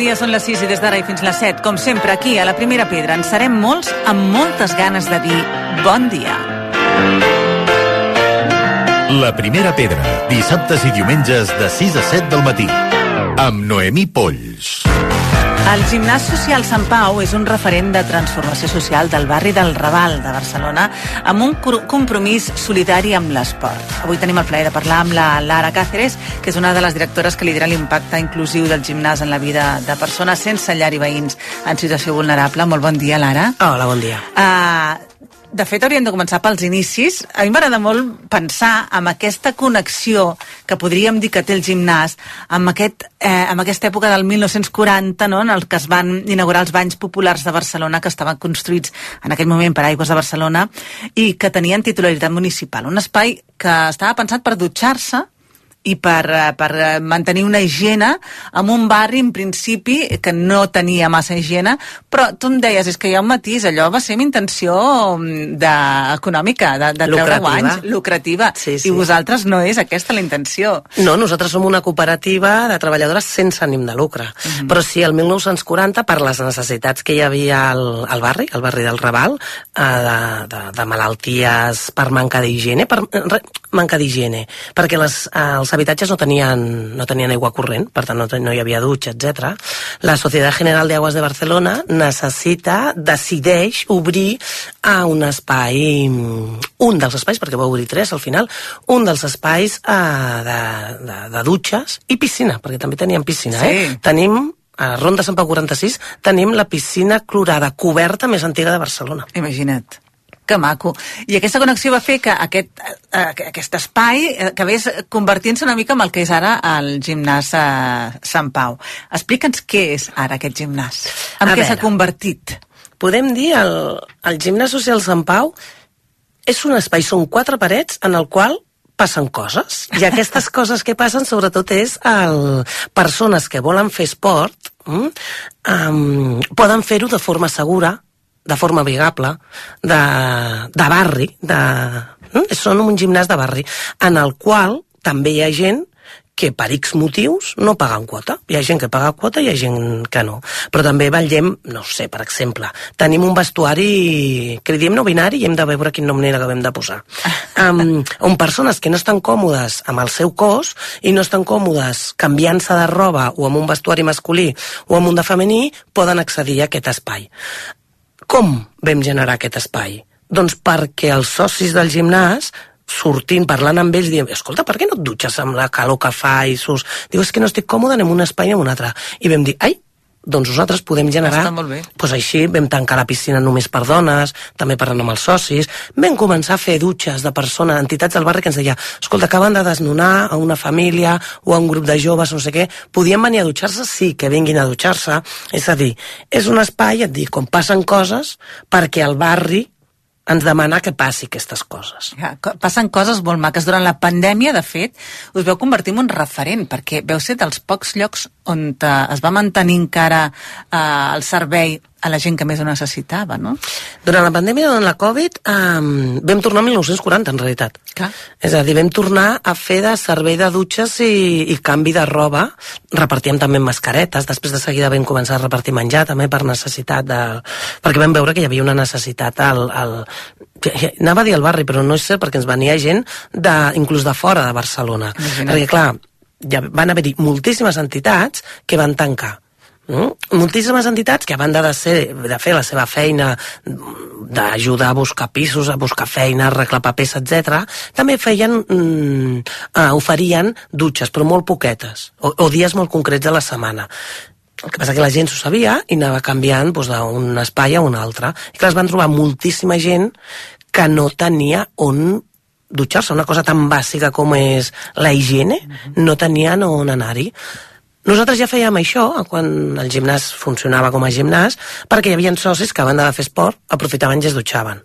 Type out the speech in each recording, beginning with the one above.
dia, són les 6 i des d'ara i fins les 7. Com sempre, aquí, a la Primera Pedra, en serem molts amb moltes ganes de dir bon dia. La Primera Pedra, dissabtes i diumenges de 6 a 7 del matí. Amb Noemí Polls. El Gimnàs Social Sant Pau és un referent de transformació social del barri del Raval de Barcelona amb un compromís solidari amb l'esport. Avui tenim el plaer de parlar amb la Lara Cáceres, que és una de les directores que lidera l'impacte inclusiu del gimnàs en la vida de persones sense llar i veïns en situació vulnerable. Molt bon dia, Lara. Hola, bon dia. Uh, de fet, hauríem de començar pels inicis. A mi m'agrada molt pensar amb aquesta connexió que podríem dir que té el gimnàs amb, aquest, eh, amb aquesta època del 1940, no?, en el que es van inaugurar els banys populars de Barcelona, que estaven construïts en aquell moment per Aigües de Barcelona i que tenien titularitat municipal. Un espai que estava pensat per dutxar-se i per, eh, per eh, mantenir una higiene en un barri, en principi, que no tenia massa higiene, però tu em deies, és que hi ha un matís, allò va ser amb intenció mm, de, econòmica, de, de treure Lucrativa. guanys, lucrativa, Sí, sí. i vosaltres no és aquesta la intenció. No, nosaltres som una cooperativa de treballadores sense ànim de lucre. Mhm. Però sí, el 1940, per les necessitats que hi havia al, al barri, al barri del Raval, eh, de, de, de malalties per manca d'higiene, per re, manca d'higiene, perquè les, eh, els habitatges no tenien, no tenien aigua corrent, per tant no, no hi havia dutxa, etc. La Societat General de Aguas de Barcelona necessita, decideix obrir a un espai, un dels espais, perquè va obrir tres al final, un dels espais eh, de, de, de dutxes i piscina, perquè també teníem piscina, Sí. eh? Tenim a Ronda Sant Pau 46 tenim la piscina clorada coberta més antiga de Barcelona. Imagina't. Que maco. I aquesta connexió va fer que aquest, eh, aquest espai eh, acabés convertint-se una mica en el que és ara el gimnàs eh, Sant Pau. Explica'ns què és ara aquest gimnàs. En A què s'ha convertit? Podem dir, el, el gimnàs social Sant Pau és un espai, són quatre parets en el qual passen coses. I aquestes coses que passen sobretot és el, persones que volen fer esport mm, um, poden fer-ho de forma segura, de forma amigable, de, de barri, de, mm, són un gimnàs de barri, en el qual també hi ha gent que per X motius no paguen quota. Hi ha gent que paga quota i hi ha gent que no. Però també vetllem, no sé, per exemple, tenim un vestuari que li diem no binari i hem de veure quin nom n'hi acabem de posar. Um, on persones que no estan còmodes amb el seu cos i no estan còmodes canviant-se de roba o amb un vestuari masculí o amb un de femení poden accedir a aquest espai. Com vam generar aquest espai? Doncs perquè els socis del gimnàs sortint, parlant amb ells, dient, escolta, per què no et dutxes amb la calor que fa i sus... Diu, és que no estic còmode, anem un espai a un altre. I vam dir, ai, doncs nosaltres podem generar... Està molt bé. Pues així vam tancar la piscina només per dones, també parlant amb els socis, vam començar a fer dutxes de persones, entitats del barri que ens deia, escolta, acaben de desnonar a una família o a un grup de joves, no sé què, podien venir a dutxar-se? Sí, que vinguin a dutxar-se. És a dir, és un espai, et dic, on passen coses perquè el barri ens demana que passi aquestes coses. Ja, passen coses molt maques. Durant la pandèmia, de fet, us veu convertir en un referent, perquè veu ser dels pocs llocs on eh, es va mantenir encara eh, el servei a la gent que més ho necessitava, no? Durant la pandèmia, durant la Covid, um, vam tornar a 1940, en realitat. Clar. És a dir, vam tornar a fer de servei de dutxes i, i canvi de roba. Repartíem també mascaretes. Després de seguida vam començar a repartir menjar, també per necessitat de... Perquè vam veure que hi havia una necessitat al... al... Anava a dir al barri, però no és cert, perquè ens venia gent de, inclús de fora de Barcelona. Imagina't. Perquè, clar, ja van haver-hi moltíssimes entitats que van tancar. Mm? Moltíssimes entitats que a banda de, ser, de fer la seva feina d'ajudar a buscar pisos, a buscar feina, a arreglar papers, etc, també feien, mm, uh, oferien dutxes, però molt poquetes, o, o dies molt concrets de la setmana. El que passa que la gent s'ho sabia i anava canviant doncs, d'un espai a un altre. I clar, es van trobar moltíssima gent que no tenia on dutxar-se, una cosa tan bàsica com és la higiene, no tenien on anar-hi. Nosaltres ja fèiem això quan el gimnàs funcionava com a gimnàs perquè hi havia socis que a banda de fer esport aprofitaven i es dutxaven.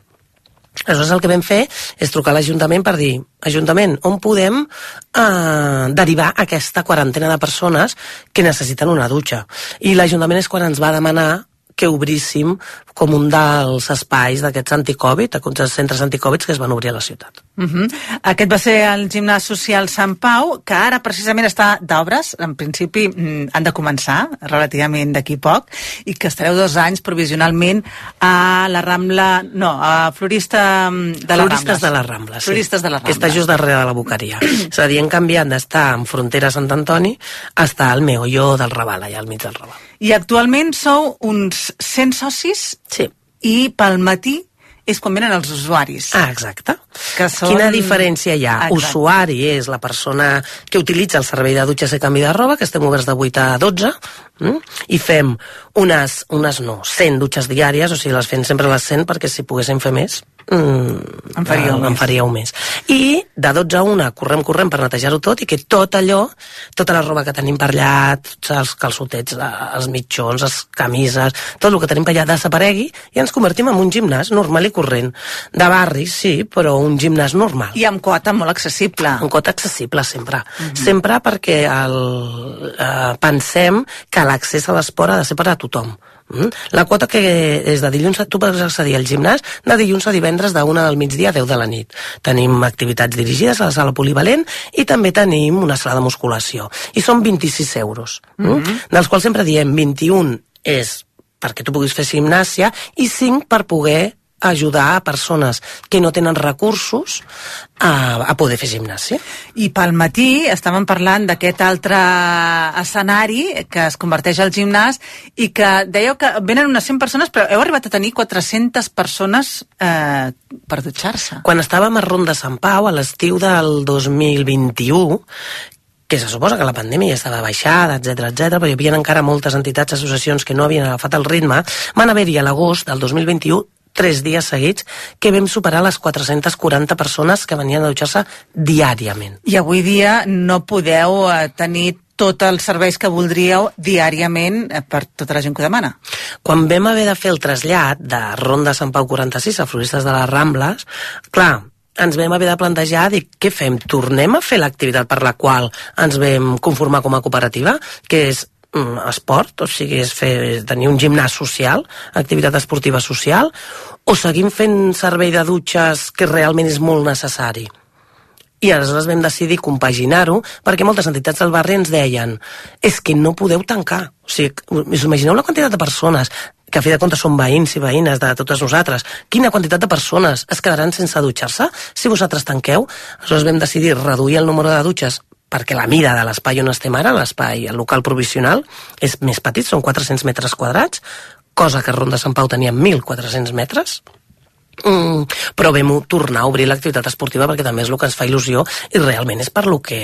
Aleshores el que vam fer és trucar a l'Ajuntament per dir Ajuntament, on podem eh, derivar aquesta quarantena de persones que necessiten una dutxa? I l'Ajuntament és quan ens va demanar que obríssim com un dels espais d'aquests anticovid, aquests centres anticovid que es van obrir a la ciutat. Uh -huh. Aquest va ser el gimnàs social Sant Pau, que ara precisament està d'obres, en principi mm, han de començar relativament d'aquí poc, i que estareu dos anys provisionalment a la Rambla, no, a Florista mm, de les Floristes Rambles. de les Rambles, sí. Floristes de les Que està just darrere de la Boqueria. és a dir, hem canviat d'estar en frontera Sant Antoni a estar al meolló del Raval, allà al mig del Raval. I actualment sou uns 100 socis Sí. i pel matí és quan venen els usuaris. Ah, exacte. Que són- Quina diferència hi ha? Exacte. Usuari és la persona que utilitza el servei de dutxes i canvi de roba, que estem oberts de 8 a 12, mm? i fem unes, unes no, 100 dutxes diàries, o sigui, les fem sempre les 100 perquè si poguéssim fer més, mm, En faríeu eh. En faríeu més. I de 12 a 1 correm, correm per netejar-ho tot i que tot allò, tota la roba que tenim per allà, tots els calçotets, la- els mitjons, les camises, tot el que tenim per allà desaparegui i ens convertim en un gimnàs normal i corrent. De barri, sí, però un gimnàs normal. I amb quota molt accessible. Un cot accessible sempre. Sempre perquè el, eh, pensem que l'accés a l'esport ha de ser per a tothom. Mm? La quota que és de dilluns tu pots accedir al gimnàs de dilluns a divendres de 1 del migdia a 10 de la nit. Tenim activitats dirigides a la sala polivalent i també tenim una sala de musculació. I són 26 euros, mm? dels quals sempre diem 21 és perquè tu puguis fer gimnàsia i 5 per poder ajudar a persones que no tenen recursos a, a poder fer gimnàsia. I pel matí estàvem parlant d'aquest altre escenari que es converteix al gimnàs i que dèieu que venen unes 100 persones, però heu arribat a tenir 400 persones eh, per dutxar-se. Quan estàvem a Ronda Sant Pau, a l'estiu del 2021, que se suposa que la pandèmia ja estava baixada, etc etc, però hi havia encara moltes entitats, associacions que no havien agafat el ritme, van haver-hi a l'agost del 2021 tres dies seguits que vam superar les 440 persones que venien a dutxar-se diàriament. I avui dia no podeu eh, tenir tots els serveis que voldríeu diàriament eh, per tota la gent que ho demana. Quan vam haver de fer el trasllat de Ronda Sant Pau 46 a Floristes de les Rambles, clar, ens vam haver de plantejar, dir, què fem? Tornem a fer l'activitat per la qual ens vam conformar com a cooperativa, que és esport, o sigui, és fer, tenir un gimnàs social, activitat esportiva social, o seguim fent servei de dutxes que realment és molt necessari? I aleshores vam decidir compaginar-ho perquè moltes entitats del barri ens deien és que no podeu tancar. O sigui, us imagineu la quantitat de persones que a fi de comptes són veïns i veïnes de totes nosaltres. Quina quantitat de persones es quedaran sense dutxar-se si vosaltres tanqueu? Aleshores vam decidir reduir el número de dutxes perquè la mida de l'espai on estem ara, l'espai, el local provisional, és més petit, són 400 metres quadrats, cosa que Ronda Sant Pau tenia 1.400 metres, Mm, però vam tornar a obrir l'activitat esportiva perquè també és el que ens fa il·lusió i realment és per lo que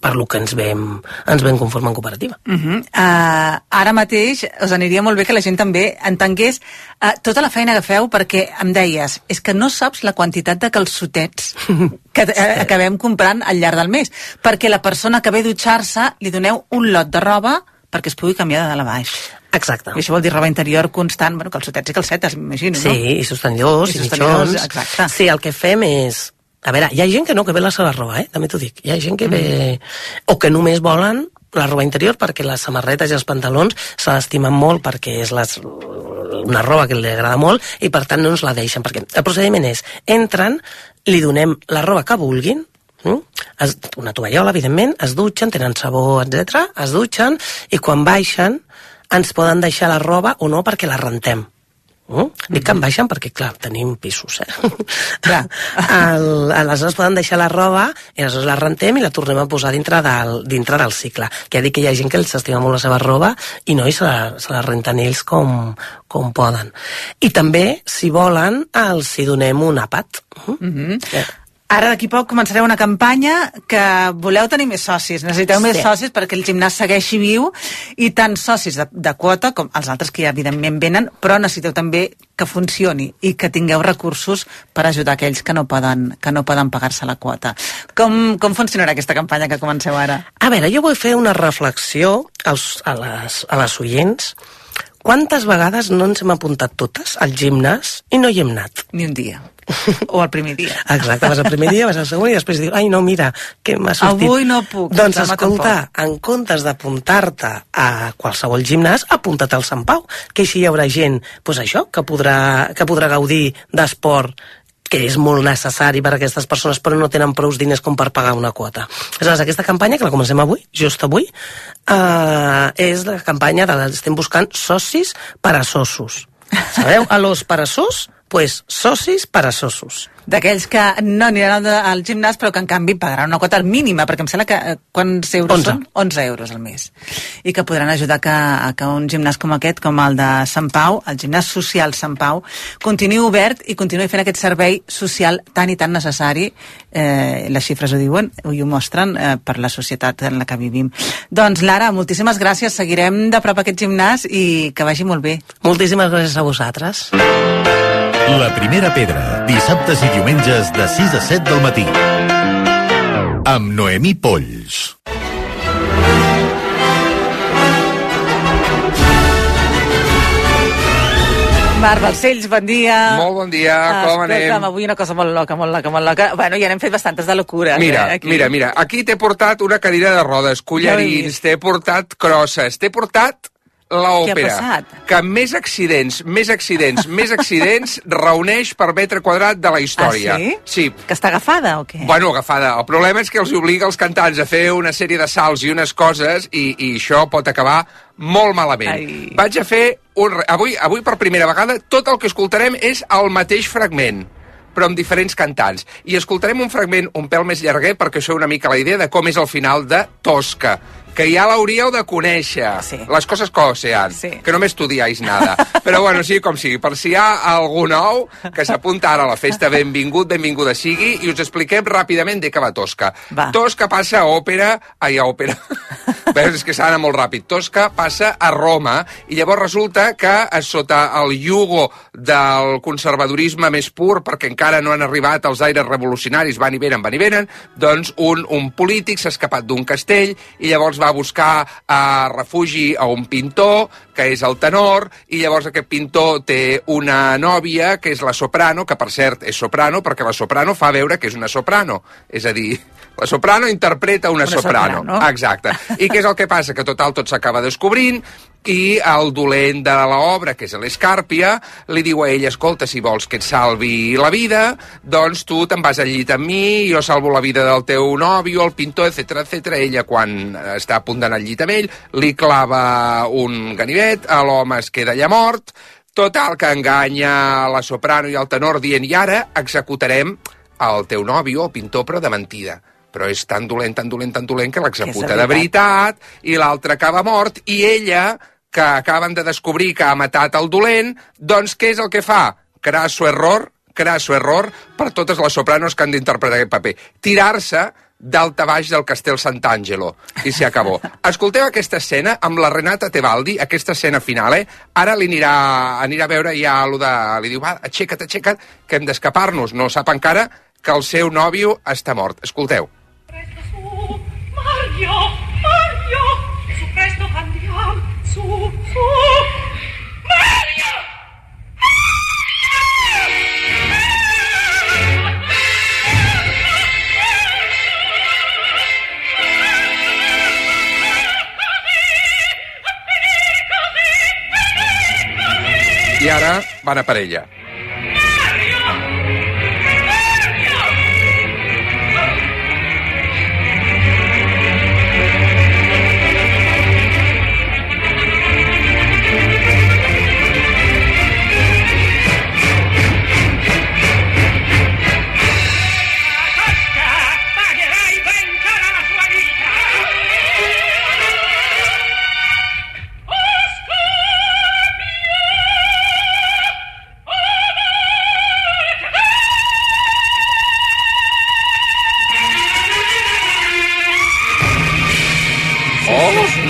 per lo que ens vam, ens vam conformar en cooperativa. Uh -huh. uh, ara mateix us aniria molt bé que la gent també entengués uh, tota la feina que feu perquè em deies, és que no saps la quantitat de calçotets que uh, acabem comprant al llarg del mes perquè la persona que ve a dutxar-se li doneu un lot de roba perquè es pugui canviar de dalt a baix. Exacte. I això vol dir roba interior constant, bueno, calçotets i calcetes, m'imagino, Sí, no? i sostenidors, I i, mitjons. exacte. Sí, el que fem és... A veure, hi ha gent que no, que ve la seva roba, eh? també t'ho dic. Hi ha gent que ve... O que només volen la roba interior perquè les samarretes i els pantalons se l'estimen molt perquè és les, una roba que li agrada molt i per tant no ens la deixen. Perquè el procediment és, entren, li donem la roba que vulguin, Mm? Es, una tovallola, evidentment, es dutxen, tenen sabó, etc. es dutxen i quan baixen ens poden deixar la roba o no perquè la rentem. Mm? Dic que en baixen perquè, clar, tenim pisos, eh? Clar. El, aleshores poden deixar la roba i aleshores la rentem i la tornem a posar dintre del, dintre del cicle. Que ja dic que hi ha gent que els estima molt la seva roba i no, i se la, se la renten ells com, com poden. I també, si volen, els hi donem un àpat. Mm? Mm -hmm. Eh, Ara d'aquí poc començareu una campanya que voleu tenir més socis, necessiteu sí. més socis perquè el gimnàs segueixi viu i tant socis de, de quota com els altres que ja evidentment venen, però necessiteu també que funcioni i que tingueu recursos per ajudar aquells que no poden, que no poden pagar-se la quota. Com, com funcionarà aquesta campanya que comenceu ara? A veure, jo vull fer una reflexió als, a, les, a les oients. Quantes vegades no ens hem apuntat totes al gimnàs i no hi hem anat? Ni un dia. o el primer dia. Exacte, vas al primer dia, vas al segon i després dius, ai no, mira, que m'ha sortit. Avui no puc. Doncs escolta, en comptes d'apuntar-te a qualsevol gimnàs, apunta't al Sant Pau, que així hi haurà gent, doncs això, que podrà, que podrà gaudir d'esport que és molt necessari per a aquestes persones però no tenen prou diners com per pagar una quota. Aleshores, aquesta campanya, que la comencem avui, just avui, eh, és la campanya de estem buscant socis peresosos. Sabeu? A los peresos pues socis peresosos. D'aquells que no aniran al, al gimnàs però que en canvi pagaran una quota mínima, perquè em sembla que eh, quants euros 11. són? 11 euros al mes. I que podran ajudar que, a que un gimnàs com aquest, com el de Sant Pau, el gimnàs social Sant Pau, continuï obert i continuï fent aquest servei social tan i tan necessari, eh, les xifres ho diuen i ho mostren eh, per la societat en la que vivim. Doncs Lara, moltíssimes gràcies, seguirem de prop aquest gimnàs i que vagi molt bé. Moltíssimes gràcies a vosaltres. La primera pedra, dissabtes i diumenges de 6 a 7 del matí. Amb Noemí Polls. Marc Balcells, bon dia. Molt bon dia, com anem? Escolta'm, avui una cosa molt loca, molt loca, molt loca. Bueno, ja n'hem fet bastantes de locures. Mira, eh, aquí. mira, mira, aquí t'he portat una cadira de rodes, collarins, t'he portat crosses, t'he portat l'òpera. Que més accidents, més accidents, més accidents reuneix per metre quadrat de la història. Ah, sí? Sí. Que està agafada o què? Bueno, agafada. El problema és que els obliga els cantants a fer una sèrie de salts i unes coses i, i això pot acabar molt malament. Ai. Vaig a fer un... Avui, avui, per primera vegada, tot el que escoltarem és el mateix fragment però amb diferents cantants. I escoltarem un fragment un pèl més llarguer perquè feu una mica la idea de com és el final de Tosca que ja l'hauríeu de conèixer. Sí. Les coses com sean, Sí. que no m'estudiais nada. Però bueno, sí, com sigui, per si hi ha algú nou que s'apunta ara a la festa, benvingut, benvinguda sigui, i us expliquem ràpidament de què va Tosca. Va. Tosca passa a òpera... Ai, a òpera. Veus, és que s'ha molt ràpid. Tosca passa a Roma, i llavors resulta que eh, sota el yugo del conservadorisme més pur, perquè encara no han arribat els aires revolucionaris, van i venen, van i venen, doncs un, un polític s'ha escapat d'un castell i llavors va a buscar eh, refugi a un pintor, que és el tenor, i llavors aquest pintor té una nòvia, que és la soprano, que per cert és soprano, perquè la soprano fa veure que és una soprano. És a dir, la soprano interpreta una, Una soprano. soprano. Exacte. I què és el que passa? Que total tot s'acaba descobrint i el dolent de l'obra, que és l'Escàrpia, li diu a ell, escolta, si vols que et salvi la vida, doncs tu te'n vas al llit amb mi, jo salvo la vida del teu nòvio, el pintor, etc etc. Ella, quan està a punt d'anar al llit amb ell, li clava un ganivet, a l'home es queda allà mort, total, que enganya la soprano i el tenor dient, i ara executarem el teu nòvio, el pintor, però de mentida però és tan dolent, tan dolent, tan dolent que l'executa de veritat i l'altre acaba mort i ella, que acaben de descobrir que ha matat el dolent, doncs què és el que fa? Crasso error, crasso error per totes les sopranos que han d'interpretar aquest paper. Tirar-se d'alta baix del Castel Sant'Angelo. I s'hi acabó. Escolteu aquesta escena amb la Renata Tebaldi, aquesta escena final, eh? Ara li anirà, anirà a veure ja allò de... Li diu, va, aixeca't, aixeca't, que hem d'escapar-nos. No sap encara que el seu nòvio està mort. Escolteu. I ara van a per ella.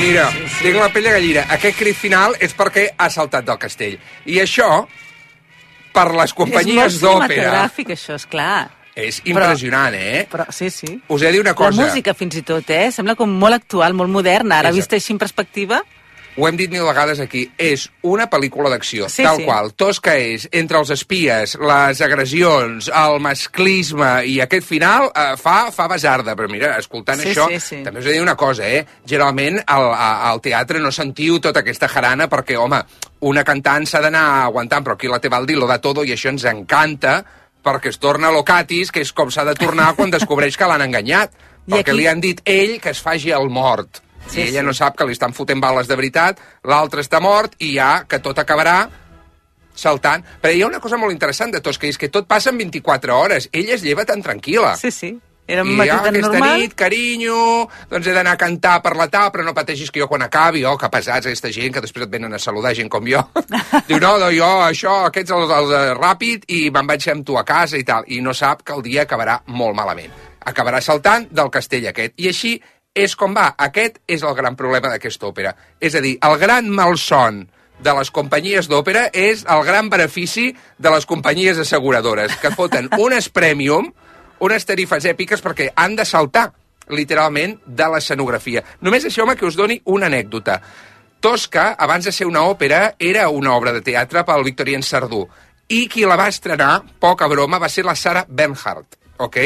Tinc la pell de gallina. Aquest crit final és perquè ha saltat del castell. I això, per les companyies és molt d'òpera, cinematogràfic, això, és clar. és impressionant, eh? Però, sí, sí. Us he de dir una La cosa. música, fins i tot, eh? Sembla com molt actual, molt moderna. Ara, vista així en perspectiva... Ho hem dit mil vegades aquí, és una pel·lícula d'acció, Sí, tal sí. qual. Tosca és entre els espies, les agressions, el masclisme i aquest final eh, fa, fa basarda. Però mira, escoltant Sí, això, sí, sí. també us he de dir una cosa, eh? Generalment al, al teatre no sentiu tota aquesta jarana perquè, home, una cantant s'ha d'anar aguantant, però aquí la Tebaldi lo da todo i això ens encanta perquè es torna locatis, que és com s'ha de tornar quan descobreix que l'han enganyat. I Perquè aquí- li han dit ell que es faci el mort. Sí, I ella sí. no sap que li estan fotent bales de veritat, l'altre està mort i ja que tot acabarà saltant. Però hi ha una cosa molt interessant de Tosca, i és que tot passa en 24 hores. Ella es lleva tan tranquil·la. Sí, sí. Era un I matí ja tan aquesta normal. nit, carinyo, doncs he d'anar a cantar per la taula, però no pateixis que jo quan acabi, oh, que pesats aquesta gent, que després et venen a saludar gent com jo. Diu, no, no, jo, això, aquests el, el de ràpid, i me'n vaig amb tu a casa i tal. I no sap que el dia acabarà molt malament. Acabarà saltant del castell aquest. I així és com va. Aquest és el gran problema d'aquesta òpera. És a dir, el gran malson de les companyies d'òpera és el gran benefici de les companyies asseguradores, que foten unes premium, unes tarifes èpiques perquè han de saltar, literalment, de l'escenografia. Només això, home, que us doni una anècdota. Tosca, abans de ser una òpera, era una obra de teatre pel Victorien Sardú. I qui la va estrenar, poca broma, va ser la Sara Bernhardt, ok?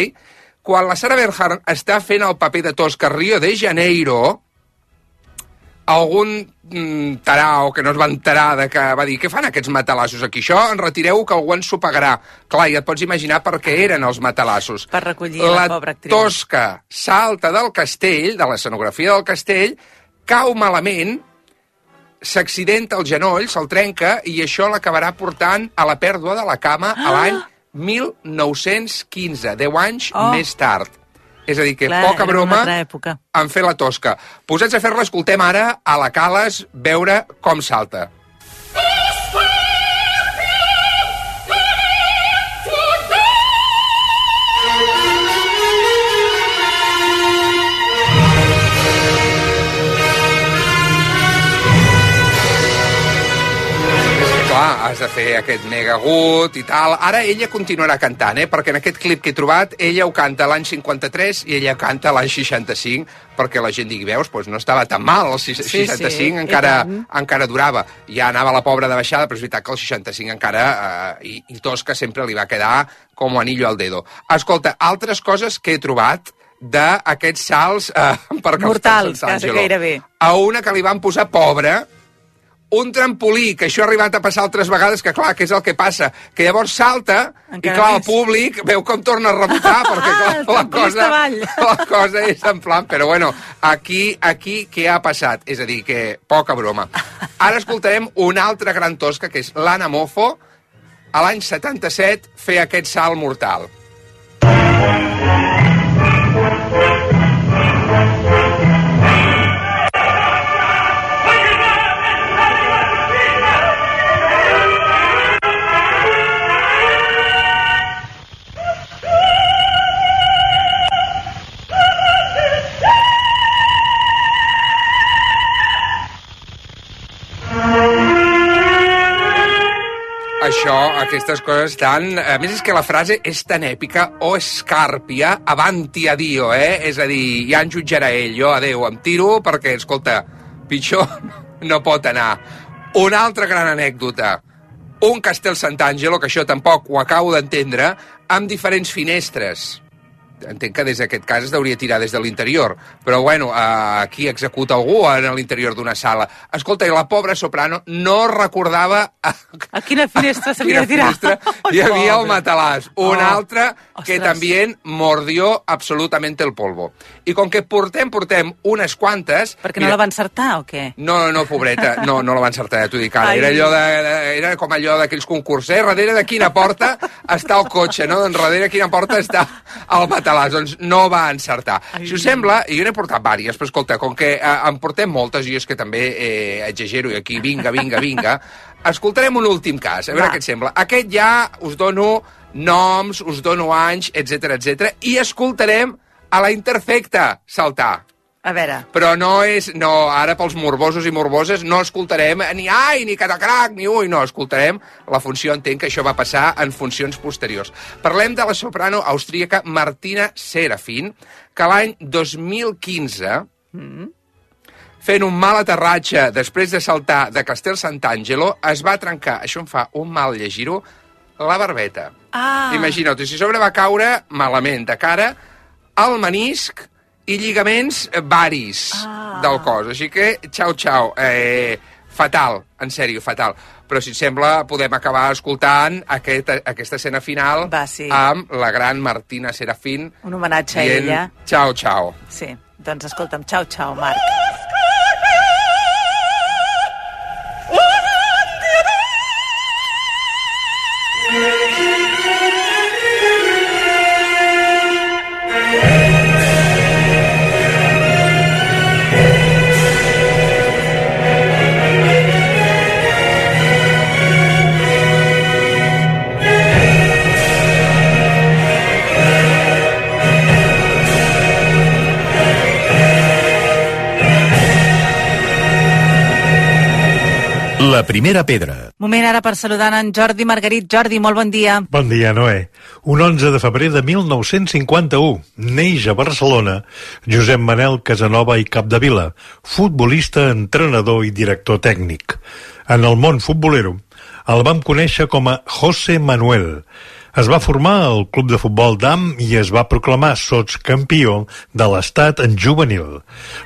Quan la Sara Bernhardt està fent el paper de Tosca a Rio de Janeiro, algun mm, tarao que no es va enterar de que va dir què fan aquests matalassos aquí? Això en retireu que algú ens ho pagarà. Clar, i et pots imaginar per què eren els matalassos. Per recollir la pobra actriu. Tosca salta del castell, de l'escenografia del castell, cau malament, s'accidenta el genoll, se'l trenca, i això l'acabarà portant a la pèrdua de la cama a l'any 1915, 10 anys Oh. més tard. És a dir, que Clar, poca broma en fer la tosca. Posats a fer-la, escoltem ara a la Cales veure com salta. Clar, has de fer aquest mega agut i tal. Ara ella continuarà cantant, eh? perquè en aquest clip que he trobat, ella ho canta l'any 53 i ella canta l'any 65, perquè la gent digui, veus, doncs no estava tan mal, el sis- Sí, sí, 65 encara, encara durava. Ja anava la pobra de baixada, però és veritat que el 65 encara, eh, i, i Tosca sempre li va quedar com anillo al dedo. Escolta, altres coses que he trobat d'aquests salts eh, per Mortals, San Angelo. gairebé. A una que li van posar pobra, un trampolí, que això ha arribat a passar altres vegades, que clar, que és el que passa, que llavors salta, Encara i clar, el més. públic veu com torna a rebotar, perquè clar, El la cosa, avall. la cosa és en plan, però bueno, aquí, aquí què ha passat? És a dir, que poca broma. Ara escoltarem una altra gran tosca, que és l'Anna Mofo, a l'any 77, fer aquest salt mortal. Això, aquestes coses tan... A més, és que la frase és tan èpica, o escàrpia, avanti a Dio, eh? És a dir, ja en jutjarà ell, jo adeu, em tiro, perquè, escolta, pitjor no pot anar. Una altra gran anècdota. Un Castel Sant'Angelo, que això tampoc ho acabo d'entendre, amb diferents finestres. Entenc que des d'aquest cas es deuria tirar des de l'interior, però bueno, eh, aquí executa algú en l'interior d'una sala. Escolta, i la pobra soprano no recordava a, A quina finestra s'havia de tirar? finestra Ai, hi havia el matalàs. Un Oh, altre que ostres. també mordió absolutamente el polvo. I com que portem, portem unes quantes... Perquè no la va encertar o què? No, no, pobreta, no, no la va encertar, ja t'ho dic ara. Ai. Era, allò de, era com allò d'aquells concursos, eh? Darrere de quina porta està el cotxe, no? Doncs darrere de quina porta està el matalàs. Doncs no va encertar. Ai. Si us sembla, jo n'he portat vàries, però escolta, com que eh, en portem moltes, i és que també eh, exagero, i aquí vinga, vinga, vinga, escoltarem un últim cas, a veure Va. què et sembla. Aquest ja us dono noms, us dono anys, etc etc i escoltarem a la Interfecta saltar. A veure, Però no és... No, ara pels morbosos i morboses no escoltarem ni ai, ni catacrac, ni ui, no, escoltarem la funció, entenc que això va passar en funcions posteriors. Parlem de la soprano austríaca Martina Serafin, que l'any 2015 fent un mal aterratge després de saltar de Castel Sant'Angelo, es va trencar, això em fa un mal llegir-ho, la barbeta. Ah. Imagina't, si sobre va caure malament de cara al menisc i lligaments varis Ah. del cos. Així que, xau, xau, eh, fatal, en sèrio, fatal. Però, si et sembla, podem acabar escoltant aquest, aquesta escena final Va, sí. amb la gran Martina Serafín un homenatge a dient ella. xau, xau. Sí, doncs escolta'm, xau, xau, Marc. La primera pedra. Moment ara per saludar en Jordi Margarit. Jordi, molt bon dia. Bon dia, Noé. Un 11 de febrer de 1951 neix a Barcelona Josep Manel Casanova i Capdevila, futbolista, entrenador i director tècnic. En el món futbolero el vam conèixer com a José Manuel. Es va formar al club de futbol d'Am i es va proclamar sotscampió de l'estat en juvenil.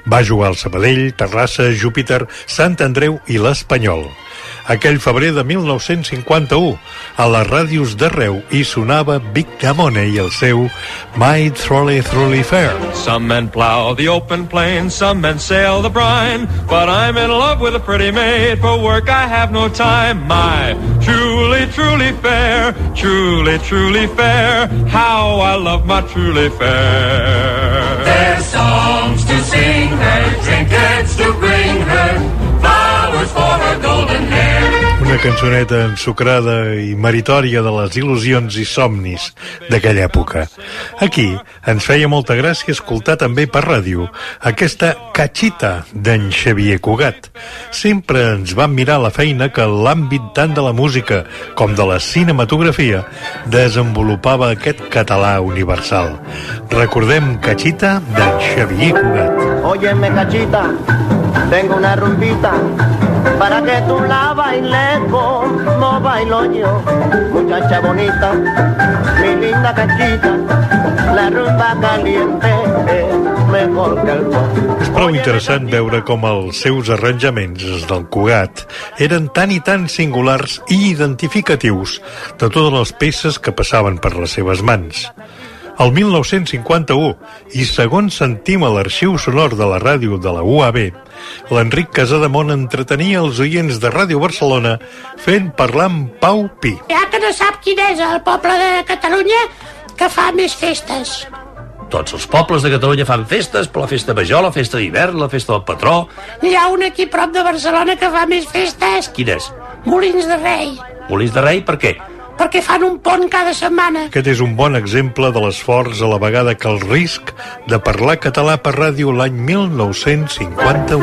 Va jugar al Sabadell, Terrassa, Júpiter, Sant Andreu i l'Espanyol. Aquell febrer de 1951, a les ràdios d'arreu hi sonava Big Damone i el seu My Trolley Trolley Fair. Some men plow the open plains, some men sail the brine. But I'm in love with a pretty maid. For work I have no time. My truly, truly fair, truly, truly fair. How I love my truly fair. There's songs to sing her, trinkets to bring her, flowers for her golden hair. Una cançoneta ensucrada i meritòria de les il·lusions i somnis d'aquella època. Aquí ens feia molta gràcia escoltar també per ràdio aquesta catxita d'en Xavier Cugat. Sempre ens vam mirar la feina que l'àmbit tant de la música com de la cinematografia desenvolupava aquest català universal. Recordem catxita d'en Xavier Cugat. Óyeme, cachita, tengo una rumbita para que tú la bailes como bailo yo. Muchacha bonita, mi linda cachita, la rumba caliente mejor que el pop. És prou interessant veure com els seus arranjaments, del Cugat, eren tan i tan singulars i identificatius de totes les peces que passaven per les seves mans. El 1951, i segons sentim a l'arxiu sonor de la ràdio de la UAB, l'Enric Casademont entretenia els oients de Ràdio Barcelona fent parlar amb Pau Pi. Ja que no sap quin és el poble de Catalunya que fa més festes. Tots els pobles de Catalunya fan festes, per la festa major, la festa d'hivern, la festa del patró... Hi ha un aquí prop de Barcelona que fa més festes. Quin és? Molins de Rei. Molins de Rei, per què? Perquè fan un pont cada setmana. Aquest és un bon exemple de l'esforç a la vegada que el risc de parlar català per ràdio l'any 1951.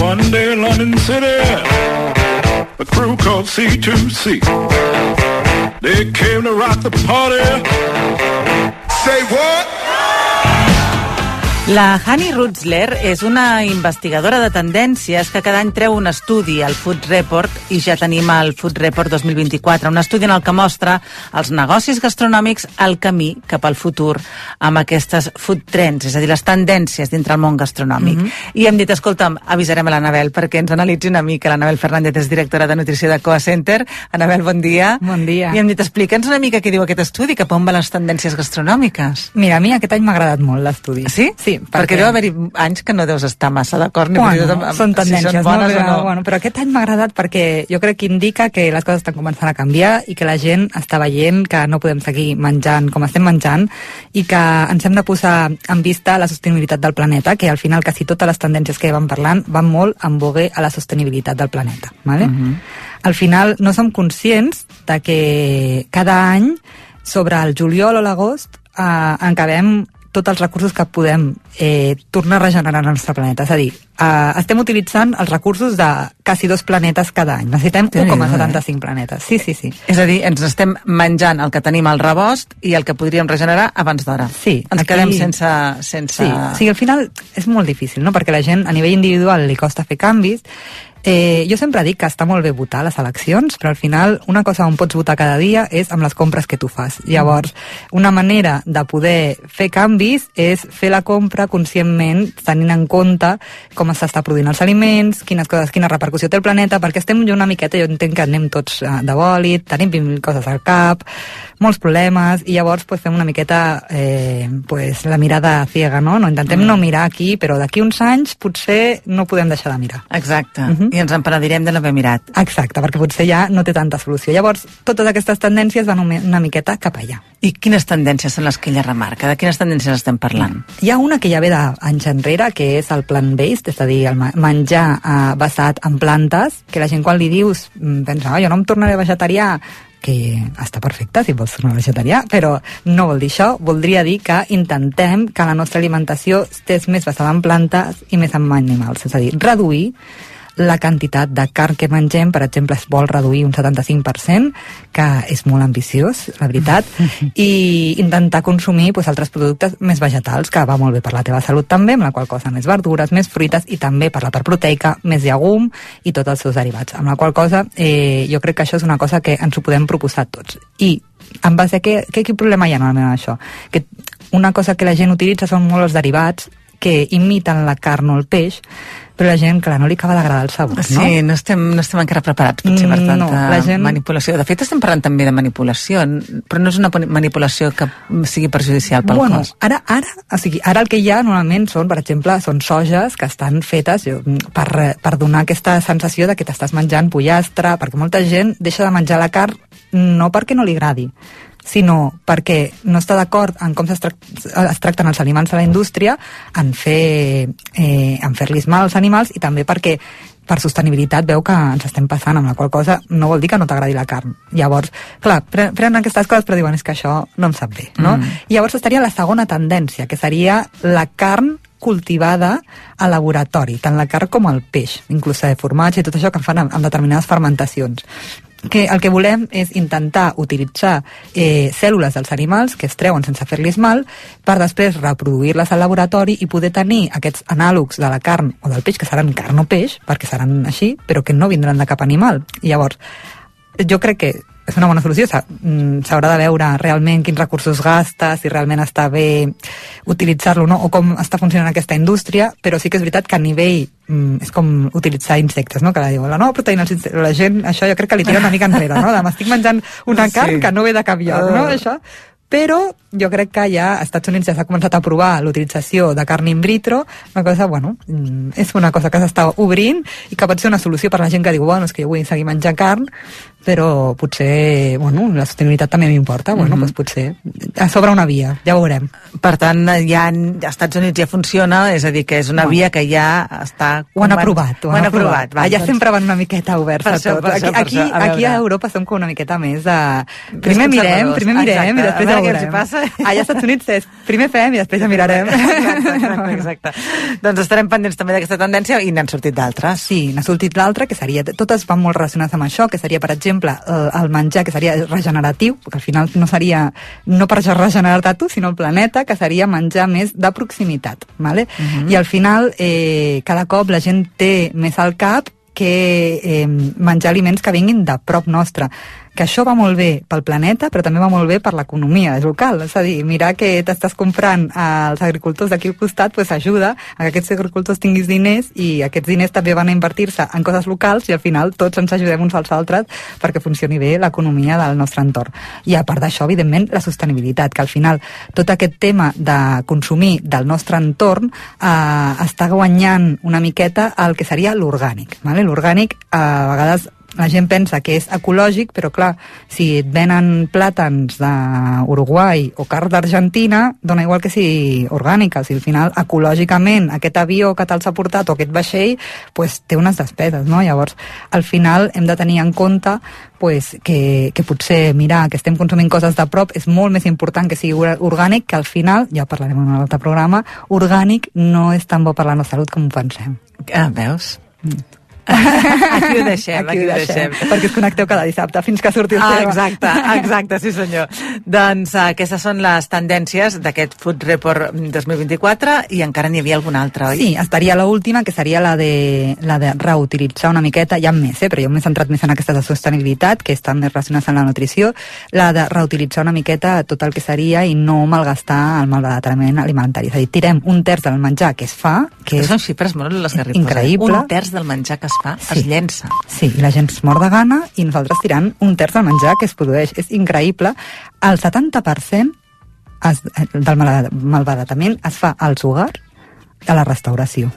One day in London City, a crew called C2C. They came to rock the party. Say what? La Hani Rutzler és una investigadora de tendències que cada any treu un estudi al Food Report i ja tenim el Food Report 2024, un estudi en el que mostra els negocis gastronòmics al camí cap al futur amb aquestes food trends, és a dir, les tendències dintre el món gastronòmic. Mhm. I hem dit, escolta'm, avisarem a l'Anabel perquè ens analitzi una mica. L'Anabel Fernández és directora de nutrició de Coa Center. Anabel, bon dia. Bon dia. I hem dit, explica'ns una mica què diu aquest estudi, cap on van les tendències gastronòmiques. Mira, a mi aquest any m'ha agradat molt l'estudi. Sí? Sí, Perquè, perquè deu haver-hi anys que no deus estar massa d'acord ni Bueno, tot són tendències, si són bones no? Però, o no. Bueno, però aquest any m'ha agradat perquè jo crec que indica que les coses estan començant a canviar i que la gent està veient que no podem seguir menjant com estem menjant i que ens hem de posar en vista la sostenibilitat del planeta, que al final quasi totes les tendències que van parlant van molt en vogue a la sostenibilitat del planeta. ¿vale? Mhm. Al final no som conscients de que cada any sobre el juliol o l'agost eh, encabem tots els recursos que podem eh, tornar a regenerar en el nostre planeta. És a dir, eh, estem utilitzant els recursos de quasi dos planetes cada any. Necessitem Déu-n'hi-do, 1,75 planetes. Sí, sí, sí. És a dir, ens estem menjant el que tenim al rebost i el que podríem regenerar abans d'hora. Sí. Ens aquí- quedem sense... sense... Sí, sigui, al final és molt difícil, no? perquè la gent a nivell individual li costa fer canvis. Eh, jo sempre dic que està molt bé votar a les eleccions, però al final una cosa on pots votar cada dia és amb les compres que tu fas. Llavors, una manera de poder fer canvis és fer la compra conscientment, tenint en compte com s'està produint els aliments, quines coses, quina repercussió té el planeta, perquè estem jo una miqueta, jo entenc que anem tots eh, de bòlit, tenim 20.000 coses al cap, molts problemes, i llavors pues, fem una miqueta eh, pues, la mirada ciega, no? no intentem Mm. no mirar aquí, però d'aquí uns anys potser no podem deixar de mirar. Exacte. Mhm. I ens en penedirem de no haver mirat. Exacte, perquè potser ja no té tanta solució. Llavors, totes aquestes tendències van una miqueta cap allà. I quines tendències són les que ella remarca? De quines tendències estem parlant? Hi ha una que ja ve d'anys enrere, que és el plant-based, és a dir, el menjar eh, basat en plantes, que la gent quan li dius mm, pensa, oh, jo no em tornaré vegetarià, que està perfecte si vols tornar vegetarià, però no vol dir això, voldria dir que intentem que la nostra alimentació estés més basada en plantes i més en animals, és a dir, reduir la quantitat de carn que mengem, per exemple, es vol reduir un 75%, que és molt ambiciós, la veritat, i intentar consumir pues, altres productes més vegetals, que va molt bé per la teva salut també, amb la qual cosa més verdures, més fruites, i també per la part proteica, més llegum i tots els seus derivats. Amb la qual cosa, eh, jo crec que això és una cosa que ens ho podem proposar tots. I en base a què, què, quin problema hi ha normalment això? Que una cosa que la gent utilitza són molt els derivats que imiten la carn o el peix, però la gent, clar, no li acaba d'agradar el sabor, no? Sí, no estem, no estem encara preparats potser per tanta no, la gent- manipulació. De fet, estem parlant també de manipulació, però no és una manipulació que sigui perjudicial pel bueno, cos. Ara, ara, o sigui, ara el que hi ha normalment són, per exemple, són soges que estan fetes jo, per, per donar aquesta sensació de que t'estàs menjant pollastre, perquè molta gent deixa de menjar la carn no perquè no li agradi, sinó perquè no està d'acord en com es, es tracten els aliments a la indústria, en fer eh, en fer-los mal als animals i també perquè per sostenibilitat veu que ens estem passant, amb la qual cosa no vol dir que no t'agradi la carn. Llavors, clar, pre- prenen aquestes coses però diuen és que això no em sap bé, no? Mm. I llavors estaria la segona tendència, que seria la carn cultivada a laboratori, tant la carn com el peix, inclús de formatge i tot això que fan amb, amb determinades fermentacions que el que volem és intentar utilitzar eh, cèl·lules dels animals que es treuen sense fer-los mal per després reproduir-les al laboratori i poder tenir aquests anàlegs de la carn o del peix, que seran carn o peix, perquè seran així, però que no vindran de cap animal. I llavors, jo crec que és una bona solució, mm, s'haurà de veure realment quins recursos gasta, si realment està bé utilitzar-lo no? o com està funcionant aquesta indústria, però sí que és veritat que a nivell mm, és com utilitzar insectes, no? que la diu, la nova proteïna, la gent això jo crec que li tira una mica enrere, no? m'estic menjant una Sí. carn que no ve de cap lloc, no? Ah. això però jo crec que ja als Estats Units ja s'ha començat a provar l'utilització de carn in vitro, una cosa, bueno, mm, és una cosa que s'està obrint i que pot ser una solució per la gent que diu, bueno, és que jo vull seguir menjant carn, però potser, bueno, la sostenibilitat també m'importa, bueno, Mhm. doncs potser a sobre una via, ja ho veurem. Per tant, ja als Estats Units ja funciona, és a dir, que és una Bueno. via que ja està... Ho han aprovat, ho han, aprovat. va, Allà doncs- sempre van una miqueta oberts Per a tot. per Aquí, això, per aquí, això. A aquí a. Europa som com una miqueta més de... Primer mirem, primer mirem Exacte, i després ja veurem. passa. Allà als Estats Units és primer fem i després ja mirarem. Exacte, exacte. doncs estarem pendents també d'aquesta tendència i n'han sortit d'altres. Sí, n'ha sortit l'altra, que seria... Totes van molt relacionades amb això, que seria, per exemple, el, el menjar, que seria regeneratiu, que al final no seria no per regenerar-te tu, sinó el planeta, que seria menjar més de proximitat, ¿vale? Mhm. I al final, eh, cada cop la gent té més al cap que eh, menjar aliments que vinguin de prop nostre que això va molt bé pel planeta, però també va molt bé per l'economia local. És a dir, mirar que t'estàs comprant als agricultors d'aquí al costat pues, ajuda a que aquests agricultors tinguis diners i aquests diners també van a invertir-se en coses locals i al final tots ens ajudem uns als altres perquè funcioni bé l'economia del nostre entorn. I a part d'això, evidentment, la sostenibilitat, que al final tot aquest tema de consumir del nostre entorn eh, està guanyant una miqueta el que seria l'orgànic. Vale? L'orgànic a vegades la gent pensa que és ecològic, però clar, si et venen plàtans d'Uruguai o carn d'Argentina, dona igual que sigui orgànica. O sigui, al final, ecològicament, aquest avió que te'ls ha portat o aquest vaixell, pues, té unes despeses, no? Llavors, al final, hem de tenir en compte pues, que, que potser mirar que estem consumint coses de prop és molt més important que sigui or- orgànic, que al final, ja parlarem en un altre programa, orgànic no és tan bo per la nostra salut com ho pensem. Ah, veus? Aquí ho deixem, aquí, ho deixem. Perquè us connecteu cada dissabte fins que surti el Ah, tema. exacte, exacte, sí senyor. doncs uh, aquestes són les tendències d'aquest Food Report 2024 i encara n'hi havia alguna altra, oi? Sí, estaria l'última, que seria la de, la de reutilitzar una miqueta, hi ha més, eh, però jo m'he centrat més en aquesta de sostenibilitat, que estan més relacionats amb la nutrició, la de reutilitzar una miqueta tot el que seria i no malgastar el malbaratament alimentari. És a dir, tirem un terç del menjar que es fa, que és Són xifres molt esgarrifoses. increïble. Un terç del menjar que es fa sí. es llença. Sí, i la gent es mor de gana i nosaltres tirant un terç del menjar que es produeix. És increïble. El 70% es, del malbarat- malbaratament es fa als hogars a la restauració.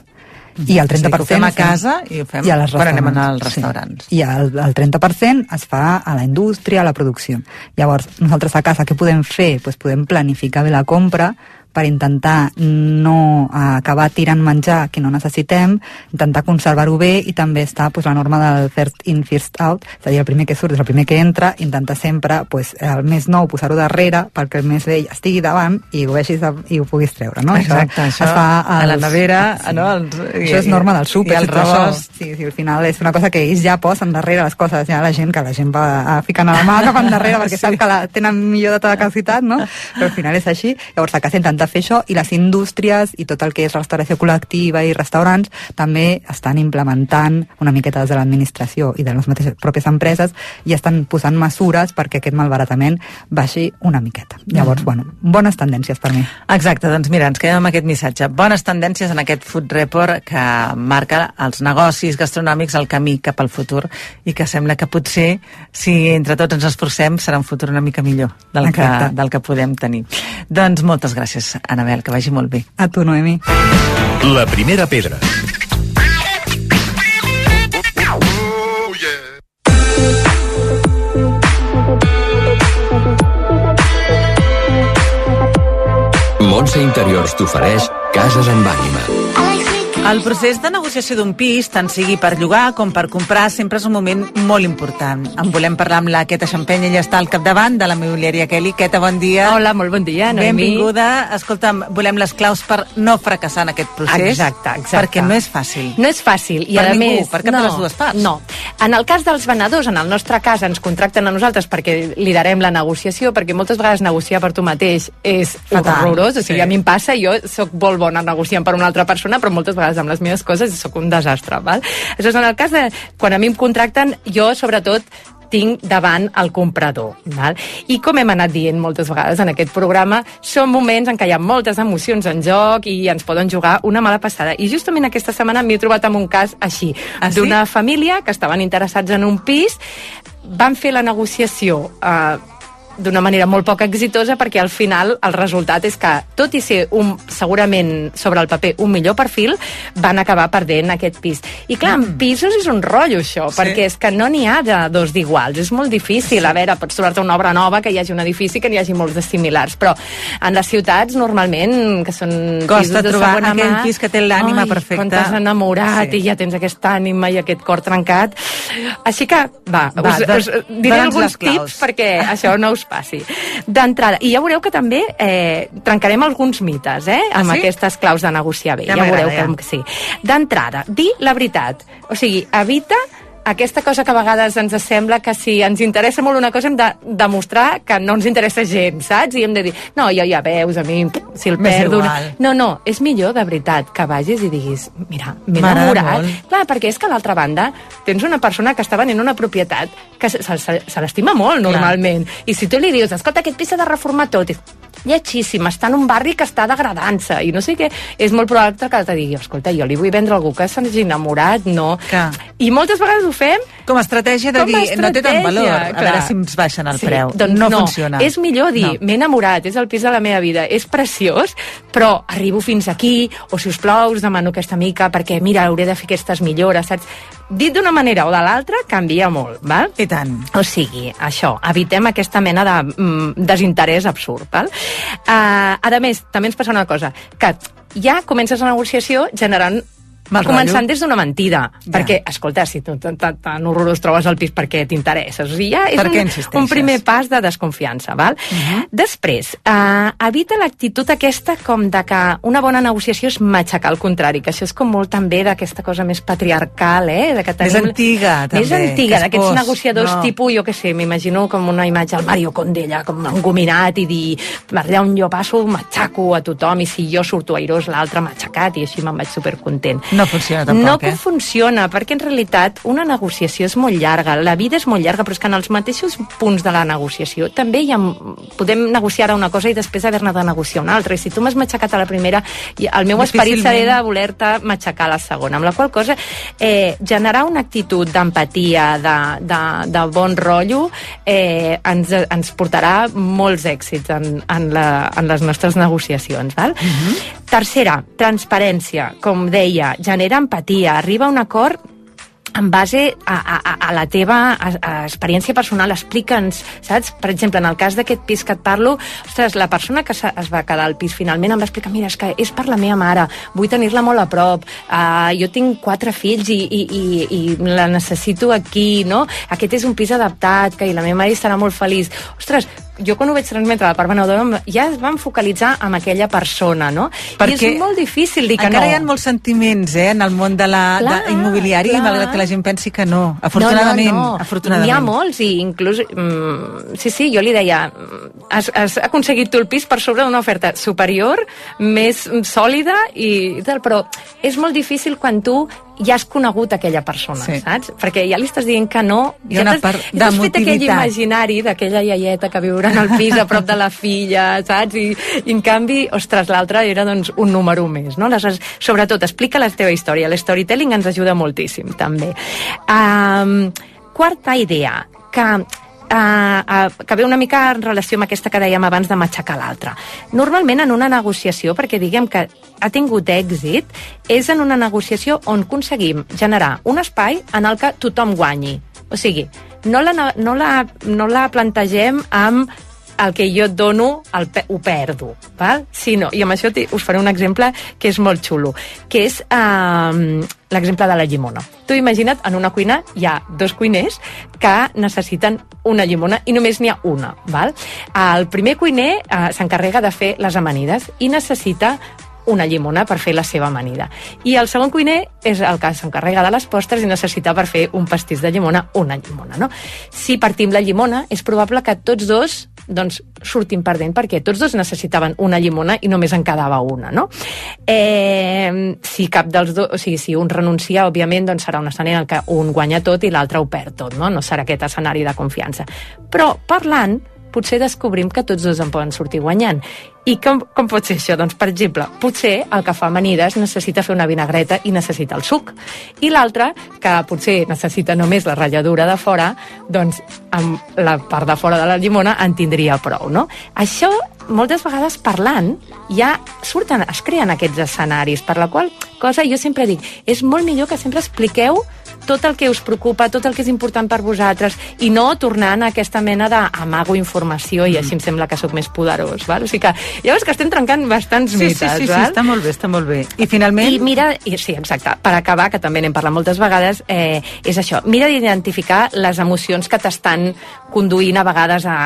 I el O sigui, 30% que ho fem a es casa i ho fem i a les quan anem restaurants. als restaurants. Sí. I el, el 30% es fa a la indústria, a la producció. Llavors, nosaltres a casa què podem fer? Pues podem planificar bé la compra per intentar no acabar tirant menjar que no necessitem, intentar conservar-ho bé i també està pues, la norma del first in, first out, és a dir, el primer que surt és el primer que entra, intentar sempre pues, el més nou posar-ho darrere perquè el més vell estigui davant i ho vegis i ho puguis treure, no? Exacte, això, es fa a la nevera, no, els- i- això és norma del súper, i el això. rebost. Sí, sí, al final és una cosa que ells ja posen darrere les coses, ja la gent, que la gent va a ficant a la mà cap endarrere perquè sap que la tenen millor de tota capacitat, no? Però al final és així. Llavors a casa intentar fer això i les indústries i tot el que és restauració col·lectiva i restaurants també estan implementant una miqueta des de l'administració i de les mateixes pròpies empreses i estan posant mesures perquè aquest malbaratament baixi una miqueta. Llavors, Mhm. bueno, bones tendències per mi. Exacte, doncs mira, ens quedem amb aquest missatge. Bones tendències en aquest Food Report que marca els negocis gastronòmics el camí cap al futur i que sembla que potser, si entre tots ens esforcem, serà un futur una mica millor del, que, Exacte. del que podem tenir. Doncs moltes gràcies, Anabel, que vagi molt bé. A tu, Noemi. La primera pedra. Montse Interiors t'ofereix Cases amb ànima. El procés de negociació d'un pis, tant sigui per llogar com per comprar, sempre és un moment molt important. En volem parlar amb la Queta Xampeny, ella està al capdavant de la mobiliària Kelly. Queta, bon dia. Hola, molt bon dia, Noemi. Benvinguda. Escolta'm, volem les claus per no fracassar en aquest procés. Exacte, exacte. Perquè no és fàcil. No és fàcil. I Per a ningú, més, per cap no, de les dues parts. No. En el cas dels venedors, en el nostre cas, ens contracten a nosaltres perquè liderem la negociació, perquè moltes vegades negociar per tu mateix és Fatal, horrorós. O sigui, sí. a mi em passa, jo sóc molt bona negociant per una altra persona, però moltes vegades amb les meves coses sóc un desastre. Val? Això és en el cas de... Quan a mi em contracten, jo, sobretot, tinc davant el comprador. Val? I com hem anat dient moltes vegades en aquest programa, són moments en què hi ha moltes emocions en joc i ens poden jugar una mala passada. I justament aquesta setmana m'he trobat amb un cas així, Ah, sí? d'una família que estaven interessats en un pis, van fer la negociació eh, d'una manera molt poc exitosa perquè al final el resultat és que, tot i ser un, segurament sobre el paper un millor perfil, van acabar perdent aquest pis. I clar, en pisos és un rotllo això, Sí. perquè és que no n'hi ha de dos d'iguals, és molt difícil. A veure, pots trobar-te una obra nova, que hi hagi un edifici, que n'hi hagi molts de similars, però en les ciutats normalment, que són Costa pisos de trobar segona aquell mà, pis que té l'ànima perfecta. Quan t'has enamorat Sí. i ja tens aquesta ànima i aquest cor trencat. Així que, va, Va, us, do- us diré alguns tips perquè això no us passi. D'entrada, i ja veureu que també eh, trencarem alguns mites, eh, amb Ah, sí? aquestes claus de negociar bé. Ja Ja, veureu que, que sí. D'entrada, dir la veritat. O sigui, evita aquesta cosa que a vegades ens sembla que si ens interessa molt una cosa hem de demostrar que no ens interessa gens, saps? I hem de dir, no, jo ja veus, a mi, si el M'és perdo... igual. No, no, és millor, de veritat, que vagis i diguis, mira, m'he enamorat. molt. Clar, perquè és que a l'altra banda tens una persona que està venent una propietat que se, se, se l'estima molt, normalment. I si tu li dius, escolta, aquest pis s'ha de reformar tot, i lletgíssim, està en un barri que està degradant-se, i no sé què, és molt probable que te digui, escolta, jo li vull vendre a algú que s'hagi enamorat, no... Clar. I moltes vegades ho fem Com a estratègia de com a dir, no té tant estratègia, valor, a clar. veure si ens baixen el Sí, preu. Doncs no, funciona. És millor dir, No. m'he enamorat, és el pis de la meva vida, és preciós, però arribo fins aquí, o si us plau, us demano aquesta mica, perquè, mira, hauré de fer aquestes millores, saps? dit d'una manera o de l'altra, canvia molt, val? I tant. O sigui, això, evitem aquesta mena de mm, desinterès absurd, val? Uh, a més, també ens passa una cosa, que ja comences la negociació generant Mal començant rotllo. des d'una mentida. Ja. Perquè, escolta, si tu tan, tan, tan horrorós trobes el pis, per què t'interesses? O sigui, ja és un, un primer pas de desconfiança, val? Després, eh, evita l'actitud aquesta com de que una bona negociació és matxacar el contrari, que això és com molt també d'aquesta cosa més patriarcal, eh? De que Més tenim... antiga, Més també, antiga, que és d'aquests pos. negociadors No. tipus, jo què sé, m'imagino com una imatge al Mario Condella, com engominat i dir, allà on jo passo matxaco a tothom i si jo surto airós l'altre matxacat i així me'n vaig supercontent. No funciona tampoc, no eh? funciona, perquè en realitat una negociació és molt llarga, la vida és molt llarga, però és que en els mateixos punts de la negociació també hi ha, podem negociar una cosa i després haver-ne de negociar una altra, i si tu m'has matxacat a la primera, i el meu esperit serà de voler-te matxacar a la segona, amb la qual cosa eh, generar una actitud d'empatia, de, de, de bon rotllo, eh, ens, ens portarà molts èxits en, en, la, en les nostres negociacions. Val? Tercera, transparència. Com deia, genera empatia, arriba a un acord en base a, a, a la teva a, a experiència personal, explica'ns, saps? Per exemple, en el cas d'aquest pis que et parlo, ostres, la persona que es va quedar al pis finalment em va explicar, mira, és que és per la meva mare, vull tenir-la molt a prop, uh, jo tinc quatre fills i, i, i, i la necessito aquí, no? Aquest és un pis adaptat, que la meva mare estarà molt feliç. Ostres, jo quan ho vaig transmetre a la part venedora ja es van focalitzar en aquella persona, no? I és molt difícil dir que encara no. hi ha molts sentiments eh, en el món de la Clar, de immobiliari, clar. malgrat que la gent pensi que no. Afortunadament, no, no, no. afortunadament. Hi ha molts i inclús... Mm, sí, sí, jo li deia mm, has, has aconseguit tu el pis per sobre d'una oferta superior, més sòlida i tal, però és molt difícil quan tu ja has conegut aquella persona, Sí. saps? Perquè ja li estàs dient que no. Ja t'has- ja t'has fet aquell imaginari d'aquella iaieta que viurà en el pis a prop de la filla, saps? I, i en canvi, ostres, l'altre era doncs, un número més, no? Aleshores, sobretot, explica la teva història. L'storytelling ens ajuda moltíssim, també. Um, quarta idea, que Uh, uh, que ve una mica en relació amb aquesta que dèiem abans de matxacar l'altre. Normalment en una negociació, perquè diguem que ha tingut èxit, és en una negociació on aconseguim generar un espai en el que tothom guanyi. O sigui, no la, no la, no la plantegem amb el que jo et dono el pe ho perdo, val? Sinó, i amb això us faré un exemple que és molt xulo, que és um, l'exemple de la llimona. Tu imagina't, en una cuina hi ha dos cuiners que necessiten una llimona i només n'hi ha una, val? El primer cuiner uh, s'encarrega de fer les amanides i necessita una llimona per fer la seva amanida. I el segon cuiner és el que s'encarrega de les postres i necessita per fer un pastís de llimona una llimona, no? Si partim la llimona, és probable que tots dos doncs, surtin perdent, perquè tots dos necessitaven una llimona i només en quedava una, no? Eh, si cap dels dos, o sigui, si un renuncia, òbviament, doncs serà un escenari en que un guanya tot i l'altre ho perd tot, no? No serà aquest escenari de confiança. Però, parlant, potser descobrim que tots dos en poden sortir guanyant. I com, com pot ser això? Doncs, per exemple, potser el que fa amanides necessita fer una vinagreta i necessita el suc. I l'altre, que potser necessita només la ratlladura de fora, doncs amb la part de fora de la llimona en tindria prou, no? Això, moltes vegades parlant, ja surten, es creen aquests escenaris, per la qual cosa jo sempre dic, és molt millor que sempre expliqueu tot el que us preocupa, tot el que és important per vosaltres, i no tornant a aquesta mena d'amago informació i així em sembla que sóc més poderós. Val? O sigui que ja veus que estem trencant bastants Sí, sí, mites. sí, sí, val? està molt bé, està molt bé. I finalment... I mira, i, sí, exacte, per acabar, que també n'hem parlat moltes vegades, eh, és això, mira d'identificar les emocions que t'estan conduint a vegades a,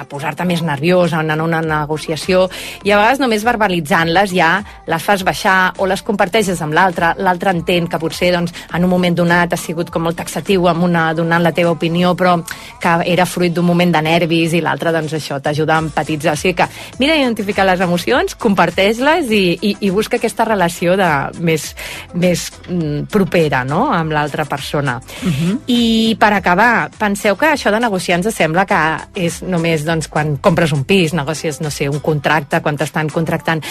a posar-te més nerviós en, en una negociació, i a vegades només verbalitzant-les ja les fas baixar o les comparteixes amb l'altre, l'altre entén que potser doncs, en un moment donat sigut com molt taxatiu amb una, donant la teva opinió, però que era fruit d'un moment de nervis i l'altre, doncs això, t'ajuda a empatitzar. O sigui que mira d'identificar les emocions, comparteix-les i, i, i busca aquesta relació de, més, més mm, propera no? amb l'altra persona. Uh -huh. I per acabar, penseu que això de negociar ens sembla que és només doncs, quan compres un pis, negocies, no sé, un contracte, quan t'estan contractant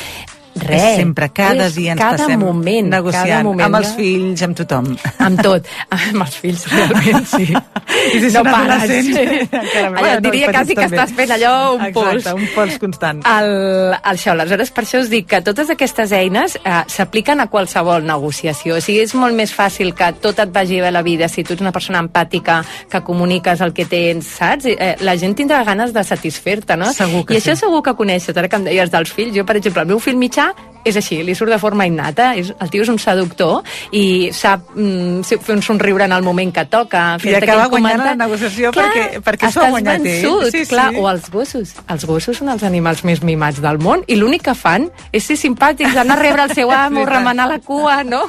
Res. És sempre, cada és dia ens cada passem moment, negociant cada moment amb els fills, amb tothom. Amb tot. Amb els fills, realment, sí. I si no pares. Sí. encara Allò, bueno, diria quasi que també. estàs fent allò un Exacte, pols. un pols constant. El, el això, aleshores per això us dic que totes aquestes eines eh, s'apliquen a qualsevol negociació. O sigui, és molt més fàcil que tot et vagi bé la vida si tu ets una persona empàtica, que comuniques el que tens, saps? Eh, la gent tindrà ganes de satisfer-te, no? Segur que I això sí. segur que coneixes, ara que em deies dels fills. Jo, per exemple, el meu fill mitjà és així, li surt de forma innata, és, el tio és un seductor i sap mm, fer un somriure en el moment que toca, I acaba guanyant comentari. la negociació Clar, perquè, perquè s'ho ha guanyat ell. vençut, Sí, sí. clar, o els gossos. Els gossos són els animals més mimats del món i l'únic que fan és ser simpàtics, anar a rebre el seu amo, remenar la cua, no?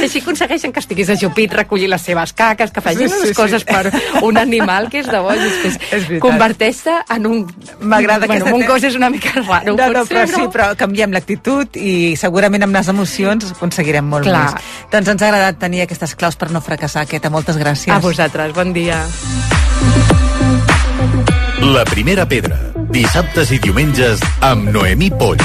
I així aconsegueixen que estiguis ajupit, recollir les seves caques, que facin Sí, unes sí, sí. coses per un animal que és de veritat. converteix-te en un... M'agrada bueno, aquesta un gos és una mica raro, No, no, però sí, però canviem l'actitud i segurament amb les emocions aconseguirem molt Clar. més. Doncs ens ha agradat tenir aquestes claus per no fracassar, Queta. Moltes gràcies. A vosaltres, bon dia. La primera pedra. Dissabtes i diumenges amb Noemí Polls.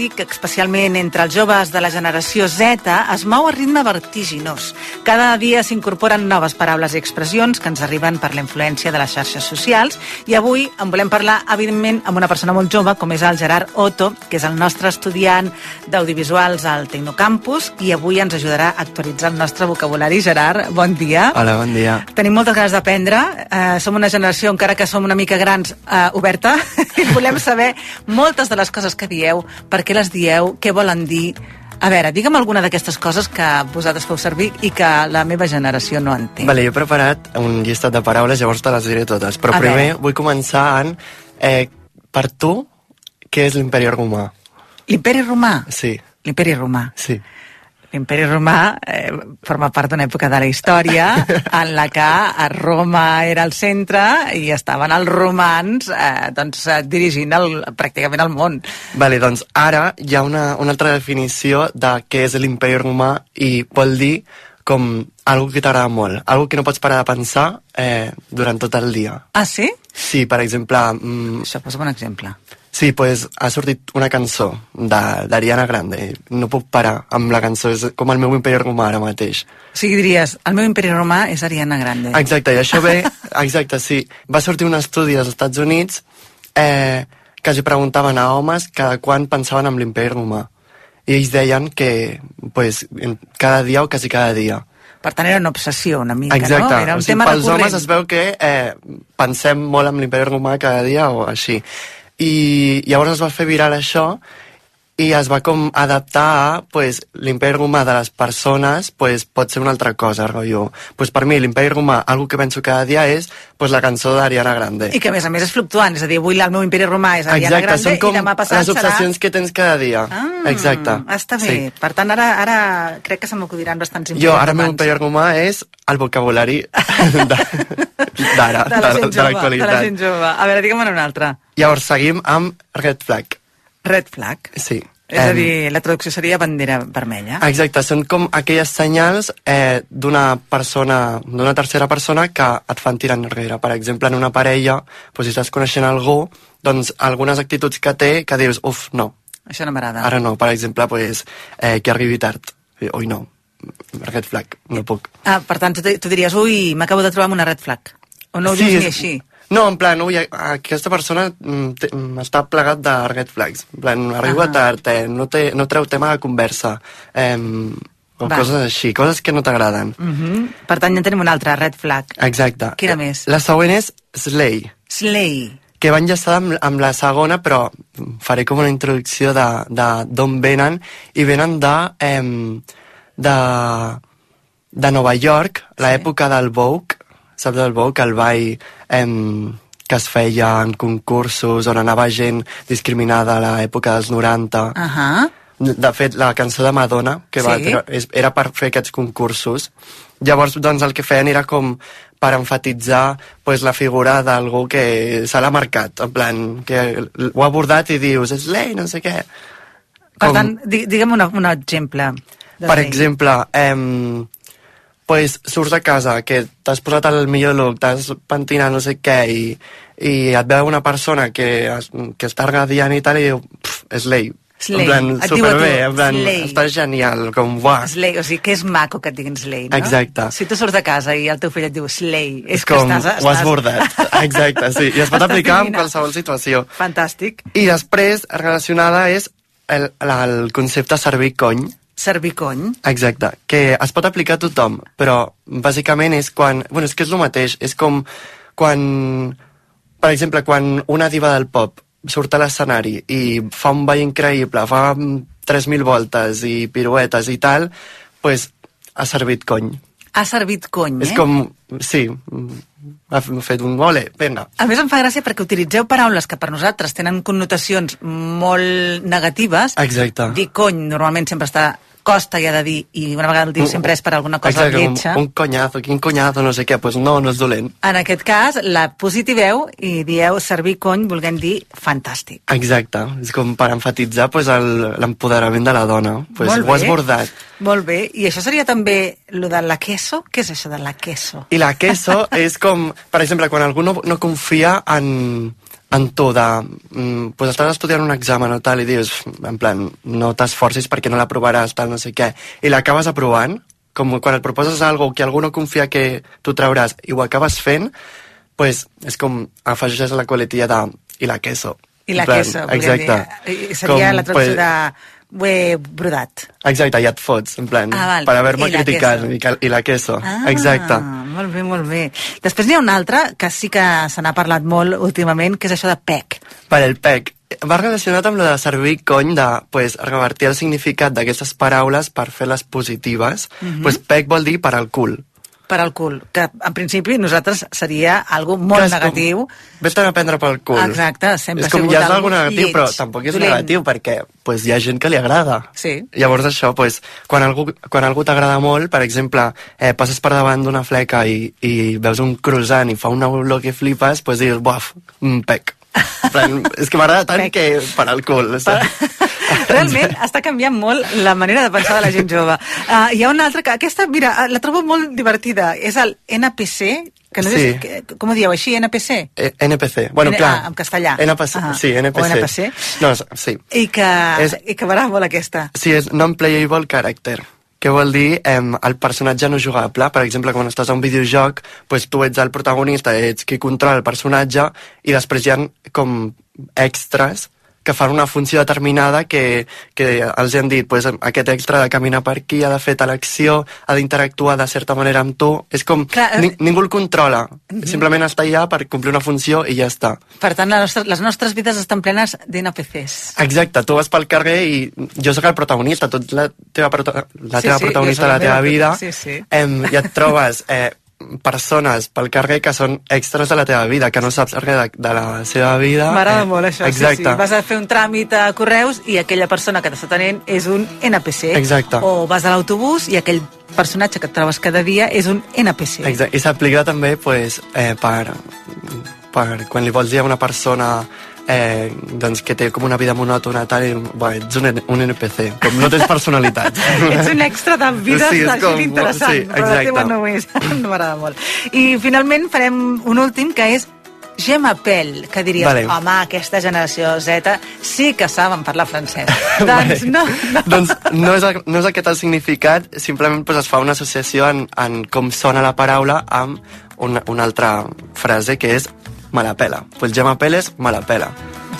lèxic, especialment entre els joves de la generació Z, es mou a ritme vertiginós. Cada dia s'incorporen noves paraules i expressions que ens arriben per la influència de les xarxes socials i avui en volem parlar, evidentment, amb una persona molt jove, com és el Gerard Otto, que és el nostre estudiant d'audiovisuals al Tecnocampus i avui ens ajudarà a actualitzar el nostre vocabulari. Gerard, bon dia. Hola, bon dia. Tenim moltes ganes d'aprendre. Eh, som una generació, encara que som una mica grans, eh, oberta. I volem saber moltes de les coses que dieu, per què les dieu, què volen dir. A veure, digue'm alguna d'aquestes coses que vosaltres feu servir i que la meva generació no entén. Vale, jo he preparat un llistat de paraules, llavors te les diré totes. Però A primer veure. vull començar en... Eh, per tu, què és l'imperi romà? L'imperi romà? Sí. L'imperi romà. Sí. L'imperi romà eh, forma part d'una època de la història en la que a Roma era el centre i estaven els romans eh, doncs, eh, dirigint el, pràcticament el món. Vale, doncs ara hi ha una, una altra definició de què és l'imperi romà i vol dir com algo que t'agrada molt, algo que no pots parar de pensar eh, durant tot el dia. Ah, sí? Sí, per exemple... Mm, Això, posa'm un exemple. Sí, pues ha sortit una cançó d'Ariana Grande. No puc parar amb la cançó, és com el meu imperi romà ara mateix. O sigui, diries, el meu imperi romà és Ariana Grande. Exacte, i això ve... Exacte, sí. Va sortir un estudi als Estats Units eh, que els preguntaven a homes cada quan pensaven en l'imperi romà. I ells deien que pues, cada dia o quasi cada dia. Per tant, era una obsessió una mica, Exacte, no? Era un o sigui, tema pels recurrent. homes es veu que eh, pensem molt en l'imperi romà cada dia o així. I llavors es va fer viral això i es va com adaptar a pues, l'imperi romà de les persones pues, pot ser una altra cosa, rotllo. Pues, per mi l'imperi romà, algo que penso cada dia és pues, la cançó d'Ariana Grande. I que, a més a més, és fluctuant. És a dir, avui el meu imperi romà és Ariana Exacte, Grande com i demà passat les obsessions que tens cada dia. Ah, Exacte. Està bé. Sí. Per tant, ara, ara crec que se m'acudiran bastants imperis Jo, ara el meu imperi romà és el vocabulari d'ara, de la de, de jove, de la l'actualitat. gent jove. A veure, digue'm una altra. Llavors seguim amb red flag. Red flag. Sí. És a dir, la traducció seria bandera vermella. Exacte, són com aquelles senyals eh, d'una persona, d'una tercera persona que et fan tirar enrere. Per exemple, en una parella, doncs, si estàs coneixent algú, doncs algunes actituds que té que dius, uf, no, Això no m'agrada. ara no. Per exemple, pues, eh, que arribi tard. Eh, Ui, no, red flag, no puc. Ah, per tant, tu, tu diries, ui, m'acabo de trobar amb una red flag. O no ho dius ni és- així. No, en plan, ui, aquesta persona mm, mm, està plegat de red flags. En plan, arriba Ahà. tard, eh, no, té, no treu tema de conversa. Eh, o Va. coses així, coses que no t'agraden. Uh -huh. Per tant, ja en tenim una altra, red flag. Exacte. Quina més? La següent és Slay, Slay. que va enllaçada amb, amb la segona, però faré com una introducció de de d'on venen, i venen de... Eh, de de Nova York, l'època del Vogue, saps el Vogue, el ball em, que es feia en concursos on anava gent discriminada a l'època dels 90. Uh -huh. De fet, la cançó de Madonna, que va, Sí. és- era per fer aquests concursos. Llavors, doncs, el que feien era com per enfatitzar pues, la figura d'algú que se l'ha marcat, en plan, que ho ha abordat i dius, és l'ei, no sé què. Per Com- tant, di digue'm una, un exemple. per exemple, em, pues, surts de casa, que t'has posat el millor look, t'has pentinat no sé què, i, i et veu una persona que, es- que està radiant i tal, i diu, és l'ei. Slay. En plan, superbé, en plan, slay. està genial, com, buah. Slay, o sigui, que és maco que et diguin Slay, no? Exacte. Si tu surts de casa i el teu fill et diu Slay, és, És com, que estàs... ho has estàs... bordat. Exacte, sí. I es pot aplicar en qualsevol situació. Fantàstic. I després, relacionada, és el, el concepte servir cony. Servir cony. Exacte, que es pot aplicar a tothom, però bàsicament és quan... Bueno, és que és el mateix, és com quan... Per exemple, quan una diva del pop surt a l'escenari i fa un ball increïble, fa mm, 3.000 voltes i piruetes i tal, pues ha servit cony. Ha servit cony, És eh? com... Sí, ha fet un ole, vinga. A més, em fa gràcia perquè utilitzeu paraules que per nosaltres tenen connotacions molt negatives. Exacte. Dir cony normalment sempre està costa ha de dir, i una vegada el diu sempre és per alguna cosa Exacte, lletja. un, un conyazo, quin conyazo, no sé què, pues no, no és dolent. En aquest cas, la positiveu i dieu servir cony volent dir fantàstic. Exacte, és com per enfatitzar pues, l'empoderament de la dona. Pues, Molt ho has bé. bordat. Molt bé. I això seria també lo de la queso? Què és això de la queso? I la queso és com, per exemple, quan algú no, no confia en, en tu de... Mm, pues estàs estudiant un examen o tal i dius, en plan, no t'esforcis perquè no l'aprovaràs, tal, no sé què, i l'acabes aprovant, com quan et proposes algo que algú no confia que tu trauràs i ho acabes fent, pues és com afegeixes la coletilla de i la queso. I la plan, queso. Exacte. Dir. I Seria Com, la traducció pues, de... Ho he brodat. Exacte, ja et fots, en plan, Ah, val. per haver-me I la criticat, i, i la queso. Ah, Exacte. molt bé, molt bé. Després n'hi ha una altra que sí que se n'ha parlat molt últimament, que és això de PEC. Per el PEC. Va relacionat amb lo de servir cony de pues, revertir el significat d'aquestes paraules per fer-les positives. Mhm. pues PEC vol dir per al cul. Per al cul, que en principi nosaltres seria algo molt és com- negatiu. Vés-te'n a prendre pel cul. Exacte, sempre és com ha sigut ja és algo algo negatiu, lleig, però tampoc és dolent. negatiu, perquè pues, hi ha gent que li agrada. Sí. Llavors això, pues, quan algú, quan algú t'agrada molt, per exemple, eh, passes per davant d'una fleca i, i veus un croissant i fa una olor que flipes, pues dius, buaf, un pec. Plan, és que m'agrada tant que per al cul. saps? Realment està canviant molt la manera de pensar de la gent jove. Uh, hi ha una altra que aquesta, mira, eh, la trobo molt divertida. És el NPC, que no Sí. és, com ho dieu així, NPC? Eh, NPC. Bueno, N- clar. ah, en castellà. NPC, Ah. sí, NPC. O NPC. No, sí. I que, És- i que m'agrada molt aquesta. Sí, és non-playable character que vol dir eh, el personatge no jugable. Per exemple, quan estàs a un videojoc, pues, tu ets el protagonista, ets qui controla el personatge, i després hi ha com extras que fan una funció determinada que, que els han dit pues, aquest extra ha de caminar per aquí, ha de fer tal acció, ha d'interactuar de certa manera amb tu. És com... Clar, eh, ni, ningú el controla. Simplement està allà per complir una funció i ja està. Per tant, la nostra, les nostres vides estan plenes d'NPCs. Exacte, tu vas pel carrer i jo sóc el protagonista, ets la teva, prota la Sí, teva sí, protagonista de la teva vida, sí, sí. Em, i et trobes eh, persones pel carrer que són extras de la teva vida, que no saps res de, de la seva vida. M'agrada eh, molt això, Exacte. sí, sí. Vas a fer un tràmit a correus i aquella persona que t'està tenint és un NPC. Exacte. O vas a l'autobús i aquell personatge que et trobes cada dia és un NPC. Exacte. I s'aplica també pues, eh, per, per quan li vols dir a una persona eh, doncs, que té com una vida monòtona tal, i, bueno, ets un, un NPC, com no tens personalitat. Ets un extra de vides Sí, sí, és de com- gent interessant, sí, però la teva exacte. no és. no m'agrada molt. I finalment farem un últim, que és Gemma Pell, que diries, Vale. home, aquesta generació Z sí que saben parlar francès. doncs no, no. doncs no és, no és aquest el significat, simplement pues, es fa una associació en, en com sona la paraula amb una, una altra frase que és me la pela. Pues Gemma Pell és me la pela.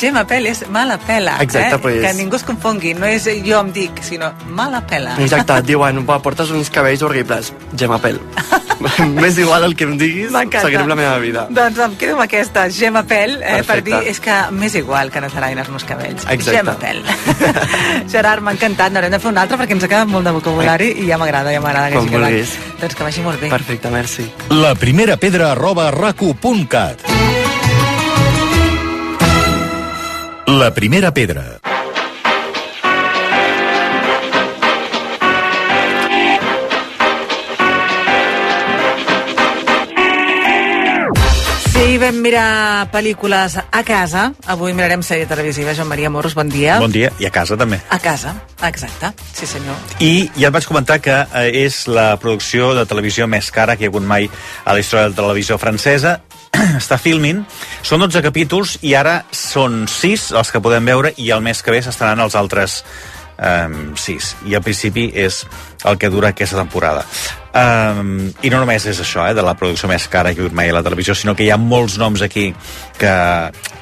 Gemma Pell és mala pela. Exacte, eh? pues- Que ningú es confongui. No és jo em dic, sinó mala pela. Exacte, et diuen, "Buah, portes uns cabells horribles. Gemma Pell. M'és igual el que em diguis, seguirem la meva vida. Doncs em quedo amb aquesta Gemma Pell eh, per dir és que m'és igual que no t'agradin els meus cabells. Exacte. Gemma Pell. Gerard, m'ha encantat. N'haurem de fer un altre perquè ens quedat molt de vocabulari i ja m'agrada, ja m'agrada. que Com vulguis. Doncs que vagi molt bé. Perfecte, merci. La primera pedra arroba racu.cat La primera pedra. Sí, vam mirar pel·lícules a casa. Avui mirarem sèrie televisiva. Joan Maria Morros, bon dia. Bon dia, i a casa també. A casa, exacte. Sí, senyor. I ja et vaig comentar que eh, és la producció de televisió més cara que hi ha hagut mai a la història de la televisió francesa. Està filming, són 12 capítols i ara són 6 els que podem veure i el mes que ve s'estaran els altres um, 6. I al principi és el que dura aquesta temporada. Um, I no només és això, eh, de la producció més cara que mai a la televisió, sinó que hi ha molts noms aquí que,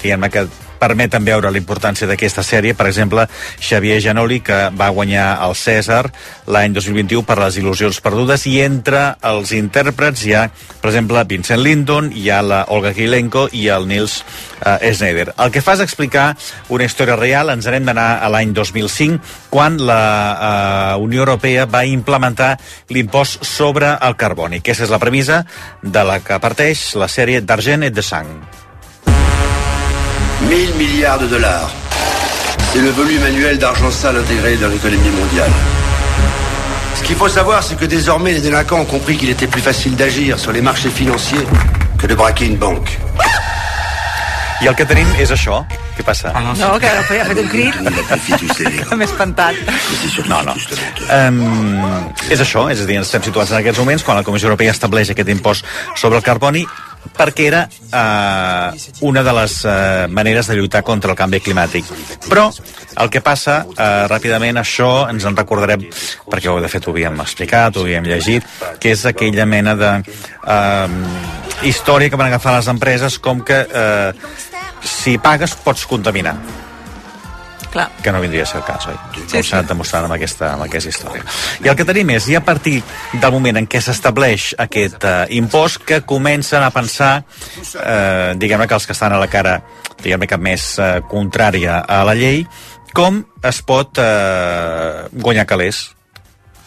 que, que permeten veure la importància d'aquesta sèrie. Per exemple, Xavier Janoli, que va guanyar el César l'any 2021 per les il·lusions perdudes, i entre els intèrprets hi ha, per exemple, Vincent Lindon, hi ha la Olga Kilenko i el Nils uh, Schneider. El que fa és explicar una història real. Ens n'hem d'anar a l'any 2005, quan la uh, Unió Europea va implementar l'impost sobre el carboni, que aquesta és la premissa de la que parteix la sèrie d'Argent et de Sang. 1000 milliards de dollars. C'est le volume annuel d'argent sale intégré dans l'économie mondiale. Ce qu'il faut savoir, c'est que désormais les délinquants ont compris qu'il était plus facile d'agir sur les marchés financiers que de braquer une banque. I el que tenim és això. Què passa? Ah, No, que ha fet un crit. M'he espantat. No, no. Um, és això, és a dir, ens estem situats en aquests moments quan la Comissió Europea estableix aquest impost sobre el carboni perquè era uh, una de les uh, maneres de lluitar contra el canvi climàtic. Però el que passa, uh, ràpidament, això ens en recordarem, perquè de fet ho havíem explicat, ho havíem llegit, que és aquella mena de uh, història que van agafar les empreses com que uh, si pagues pots contaminar Clar. que no vindria a ser el cas, oi? Com s'ha demostrat amb aquesta, amb aquesta història. I el que tenim és, i a partir del moment en què s'estableix aquest uh, impost, que comencen a pensar, eh, diguem-ne que els que estan a la cara, diguem-ne que més uh, contrària a la llei, com es pot eh, guanyar calés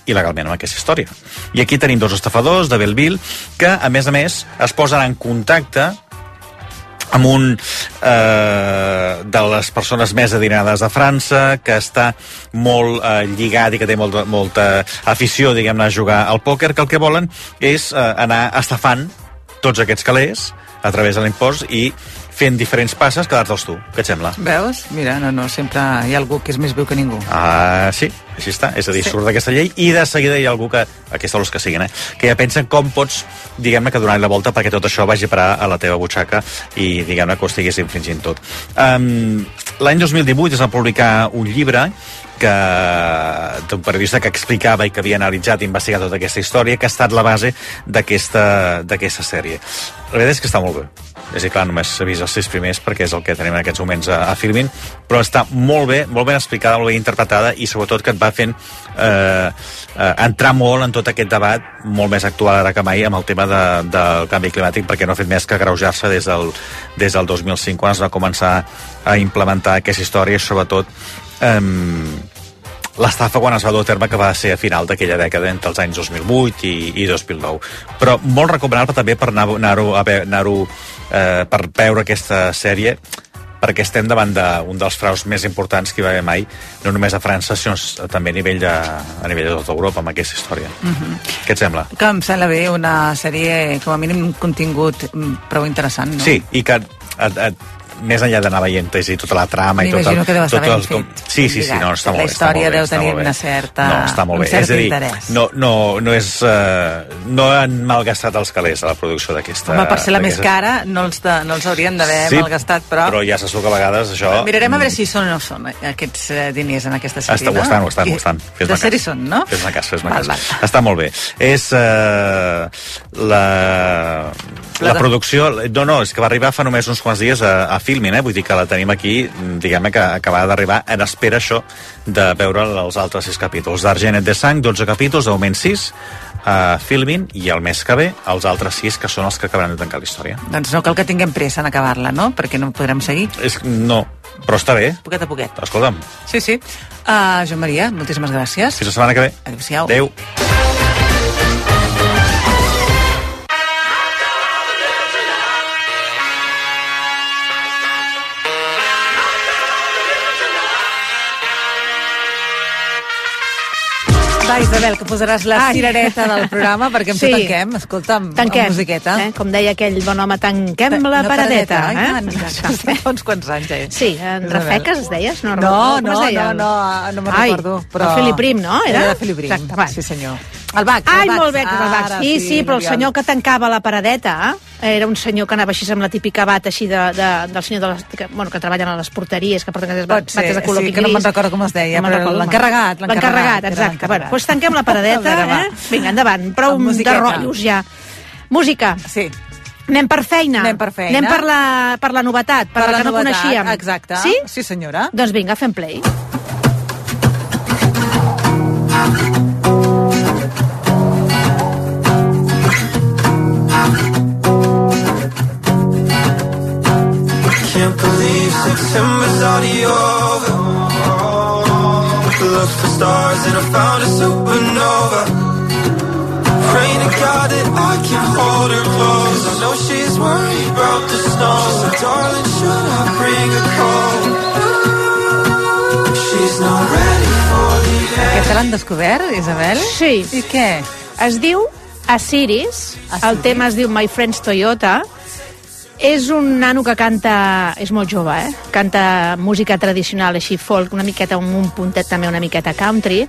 il·legalment amb aquesta història. I aquí tenim dos estafadors de Belleville que, a més a més, es posen en contacte amb un eh, de les persones més adinades de França, que està molt eh, lligat i que té molta, molta afició, diguem-ne, a jugar al pòquer, que el que volen és eh, anar estafant tots aquests calés a través de l'impost i fent diferents passes, quedar-te'ls tu. Què et sembla? Veus? Mira, no, no, sempre hi ha algú que és més viu que ningú. Ah, sí, així està. És a dir, Sí. surt d'aquesta llei i de seguida hi ha algú que, aquests els que siguin, eh, que ja pensen com pots, diguem-ne, que donar la volta perquè tot això vagi a parar a la teva butxaca i, diguem-ne, que ho estiguis infringint tot. Um, L'any 2018 es va publicar un llibre que d'un periodista que explicava i que havia analitzat i investigat tota aquesta història, que ha estat la base d'aquesta sèrie. La veritat és que està molt bé. És a dir, clar, només he vist els sis primers perquè és el que tenim en aquests moments a, a Filmin, però està molt bé, molt ben explicada, molt ben interpretada i sobretot que et va fent eh, eh, entrar molt en tot aquest debat, molt més actual ara que mai, amb el tema de, del canvi climàtic, perquè no ha fet més que greujar-se des, del, des del 2005, quan es va començar a implementar aquesta història sobretot eh, l'estafa quan es va dur a terme que va ser a final d'aquella dècada entre els anys 2008 i, i 2009 però molt recomanable també per anar-ho anar a ve- anar eh, per veure aquesta sèrie perquè estem davant d'un dels fraus més importants que hi va haver mai, no només a França, sinó també a nivell de, a nivell de tota Europa, amb aquesta història. Mhm. Què et sembla? Que em sembla bé una sèrie, com a mínim, un contingut mm, prou interessant, no? Sí, i que et, et, més enllà d'anar veient i tota la trama i tot el, que tot el, com... sí, sí, sí, no, està La molt bé, està història deu tenir una certa- no, està molt bé. és a dir, no, no, no és uh, no han malgastat els calés a la producció d'aquesta Home, per ser la més cara, no els, de, no els haurien d'haver Sí, malgastat, però... però ja se que a vegades això Mirarem a veure si són o no són aquests eh, diners en aquesta sèrie, Està, ho no? estan, ho estan, ho estan. Fes-me De sèrie són, no? Fes-me cas, fes-me cas. Està molt bé. És uh, la... La producció, no, no, és que va arribar fa només uns quants dies a, a Filmin, eh? vull dir que la tenim aquí, diguem-ne que acaba d'arribar en espera això de veure els altres sis capítols. D'Argenet de Sang, 12 capítols, de moment 6, a Filmin, i el mes que ve els altres 6, que són els que acabaran de tancar la història. Doncs no cal que tinguem pressa en acabar-la, no? Perquè no podrem seguir. És, no, però està bé. Poquet a poquet. Escolta'm, Sí, sí. Uh, Joan Maria, moltíssimes gràcies. fins la setmana que ve. Adéu-siau. Adéu. Va, Isabel, que posaràs la Ai. cirereta del programa perquè amb Sí. tanquem. Escolta'm, Tanquem. amb musiqueta. Eh? Com deia aquell bon home, tanquem la, paradeta. Ai, eh? ja fa uns quants anys, eh? Sí, en Isabel. Rafeques es deies? No, No, no, no, no, no me'n recordo. Però... El Felip Prim, no? Era, Era de Felip Prim, Exacte, va. sí senyor. El Bax, Ai, el Bax. molt bé, el Bax. Ara Sí, sí, però el senyor que tancava la paradeta eh, era un senyor que anava així amb la típica bata així de, de, del senyor de les, que, bueno, que treballen a les porteries, que porten aquestes ser, bates de color sí, que no me'n recordo com es deia, No però l'encarregat, L'encarregat, exacte. Bueno, doncs tanquem la paradeta, veure, eh? Vinga, endavant. Prou de rotllos ja. Música. Sí. Anem per feina. Anem per feina. Anem per la, per la novetat, per, Per la la que no novetat, coneixíem. exacte. Sí? Sí, senyora. Doncs vinga, fem play. Can't believe September's already over. Look for stars and I found a supernova. Pray to God that I can hold her close. I know she's worried about the snow. So darling, should I bring her cold? She's not ready for the end. Aquest l'han descobert, Isabel? Sí. I què? Es diu Asiris, el tema es diu My Friends Toyota, és un nano que canta, és molt jove, eh? canta música tradicional, així folk, una miqueta, un, un puntet també una miqueta country,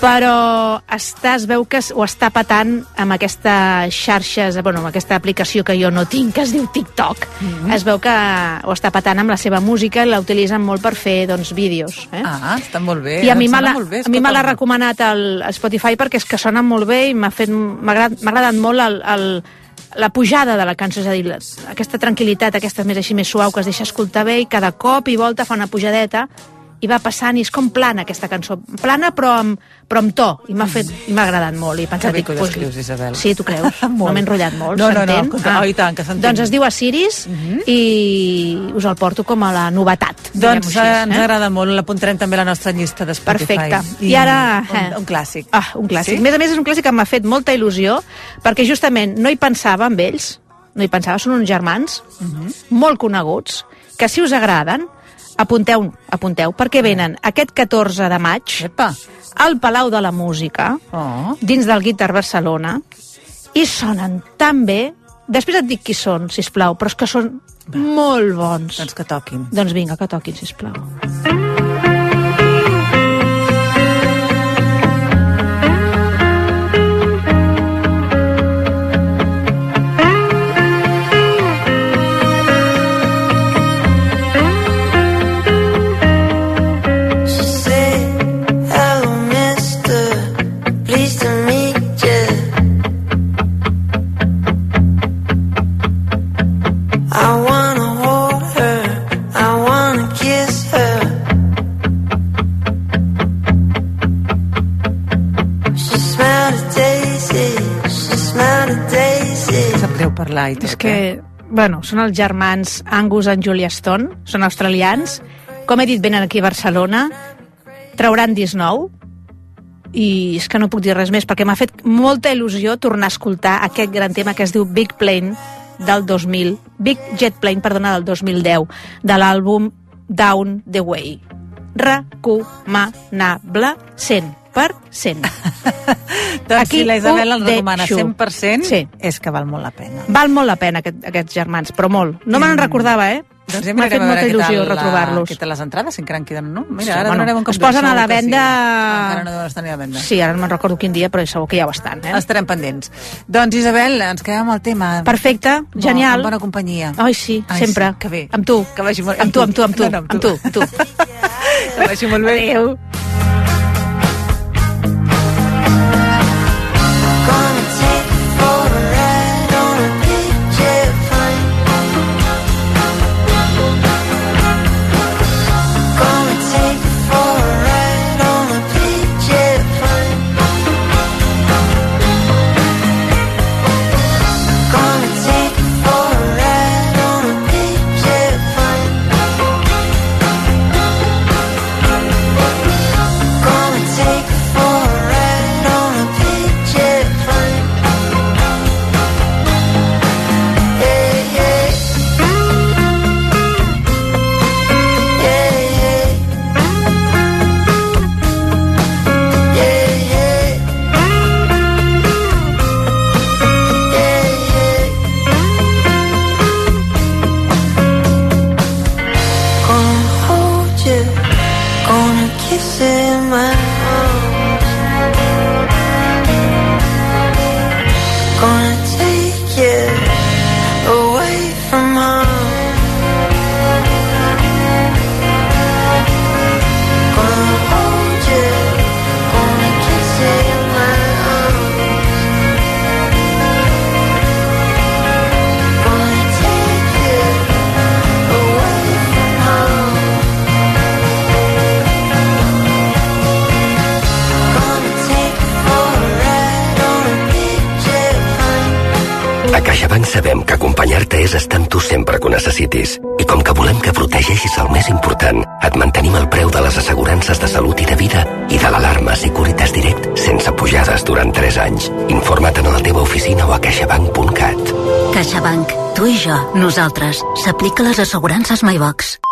però està, es veu que ho està patant amb aquesta xarxes, bueno, amb aquesta aplicació que jo no tinc, que es diu TikTok. Mhm. Es veu que ho està patant amb la seva música i la utilitzen molt per fer doncs, vídeos. Eh? Ah, està molt bé. I a mi me l'ha recomanat el, Spotify perquè és que sona molt bé i m'ha agradat, agradat molt el, el, la pujada de la cançó, és a dir, la, aquesta tranquil·litat, aquesta més així més suau que es deixa escoltar bé i cada cop i volta fa una pujadeta i va passant i és com plana aquesta cançó plana però amb, però amb to i m'ha fet i m'ha agradat molt i he Que pensat, bé que ho pues, descrius, Isabel. sí, tu creus? no m'he enrotllat molt, No, no, no, s'entén? escolta, oh, i tant, que s'entén. doncs es diu Asiris i us el porto com a la novetat Doncs diguem-ho eh, així, ens agrada molt, l'apuntarem també a la nostra llista de Spotify. Perfecte. I ara, Un, eh. un clàssic. Ah, un clàssic. Sí? Més a més, és un clàssic que m'ha fet molta il·lusió, perquè justament no hi pensava amb ells, no hi pensava, són uns germans molt coneguts, que si us agraden, apunteu, apunteu perquè venen aquest 14 de maig Epa. al Palau de la Música, Oh. dins del Guitar Barcelona, i sonen tan bé... Després et dic qui són, si plau, però és que són molt bons. Doncs que toquin. Doncs vinga, que toquin, si plau. She parlar i tot, És que, bueno, són els germans Angus and Julia Stone, són australians. Com he dit, venen aquí a Barcelona, trauran disc nou, i és que no puc dir res més, perquè m'ha fet molta il·lusió tornar a escoltar aquest gran tema que es diu Big Plane del 2000, Big Jet Plane, perdona, del 2010, de l'àlbum Down the Way. Recomanable 100%. Doncs Aquí si la Isabel el recomana deixo. 100%, Sí. és que val molt la pena. Val molt la pena aquest, aquests germans, però molt. No me n'en recordava, eh? Doncs ja M'ha fet molta il·lusió retrobar-los. Què tal les entrades, encara en queden, no? Mira, Sí, ara bueno, donarem un cop es posen a la venda- Sí. Encara no deuen a la venda. Sí, ara no me'n recordo quin dia, però segur que ja ho estan, eh? Estarem pendents. Doncs, Isabel, ens quedem amb el tema. Perfecte, Bo, genial. Amb bona companyia. Ai, sí, Ai, sempre. sí, que bé. Amb tu. Que vagi molt... Amb tu, amb tu, amb tu, No, no, amb tu, amb tu. Que vagi molt bé. Adéu. Nosaltres. S'aplica les assegurances MyBox.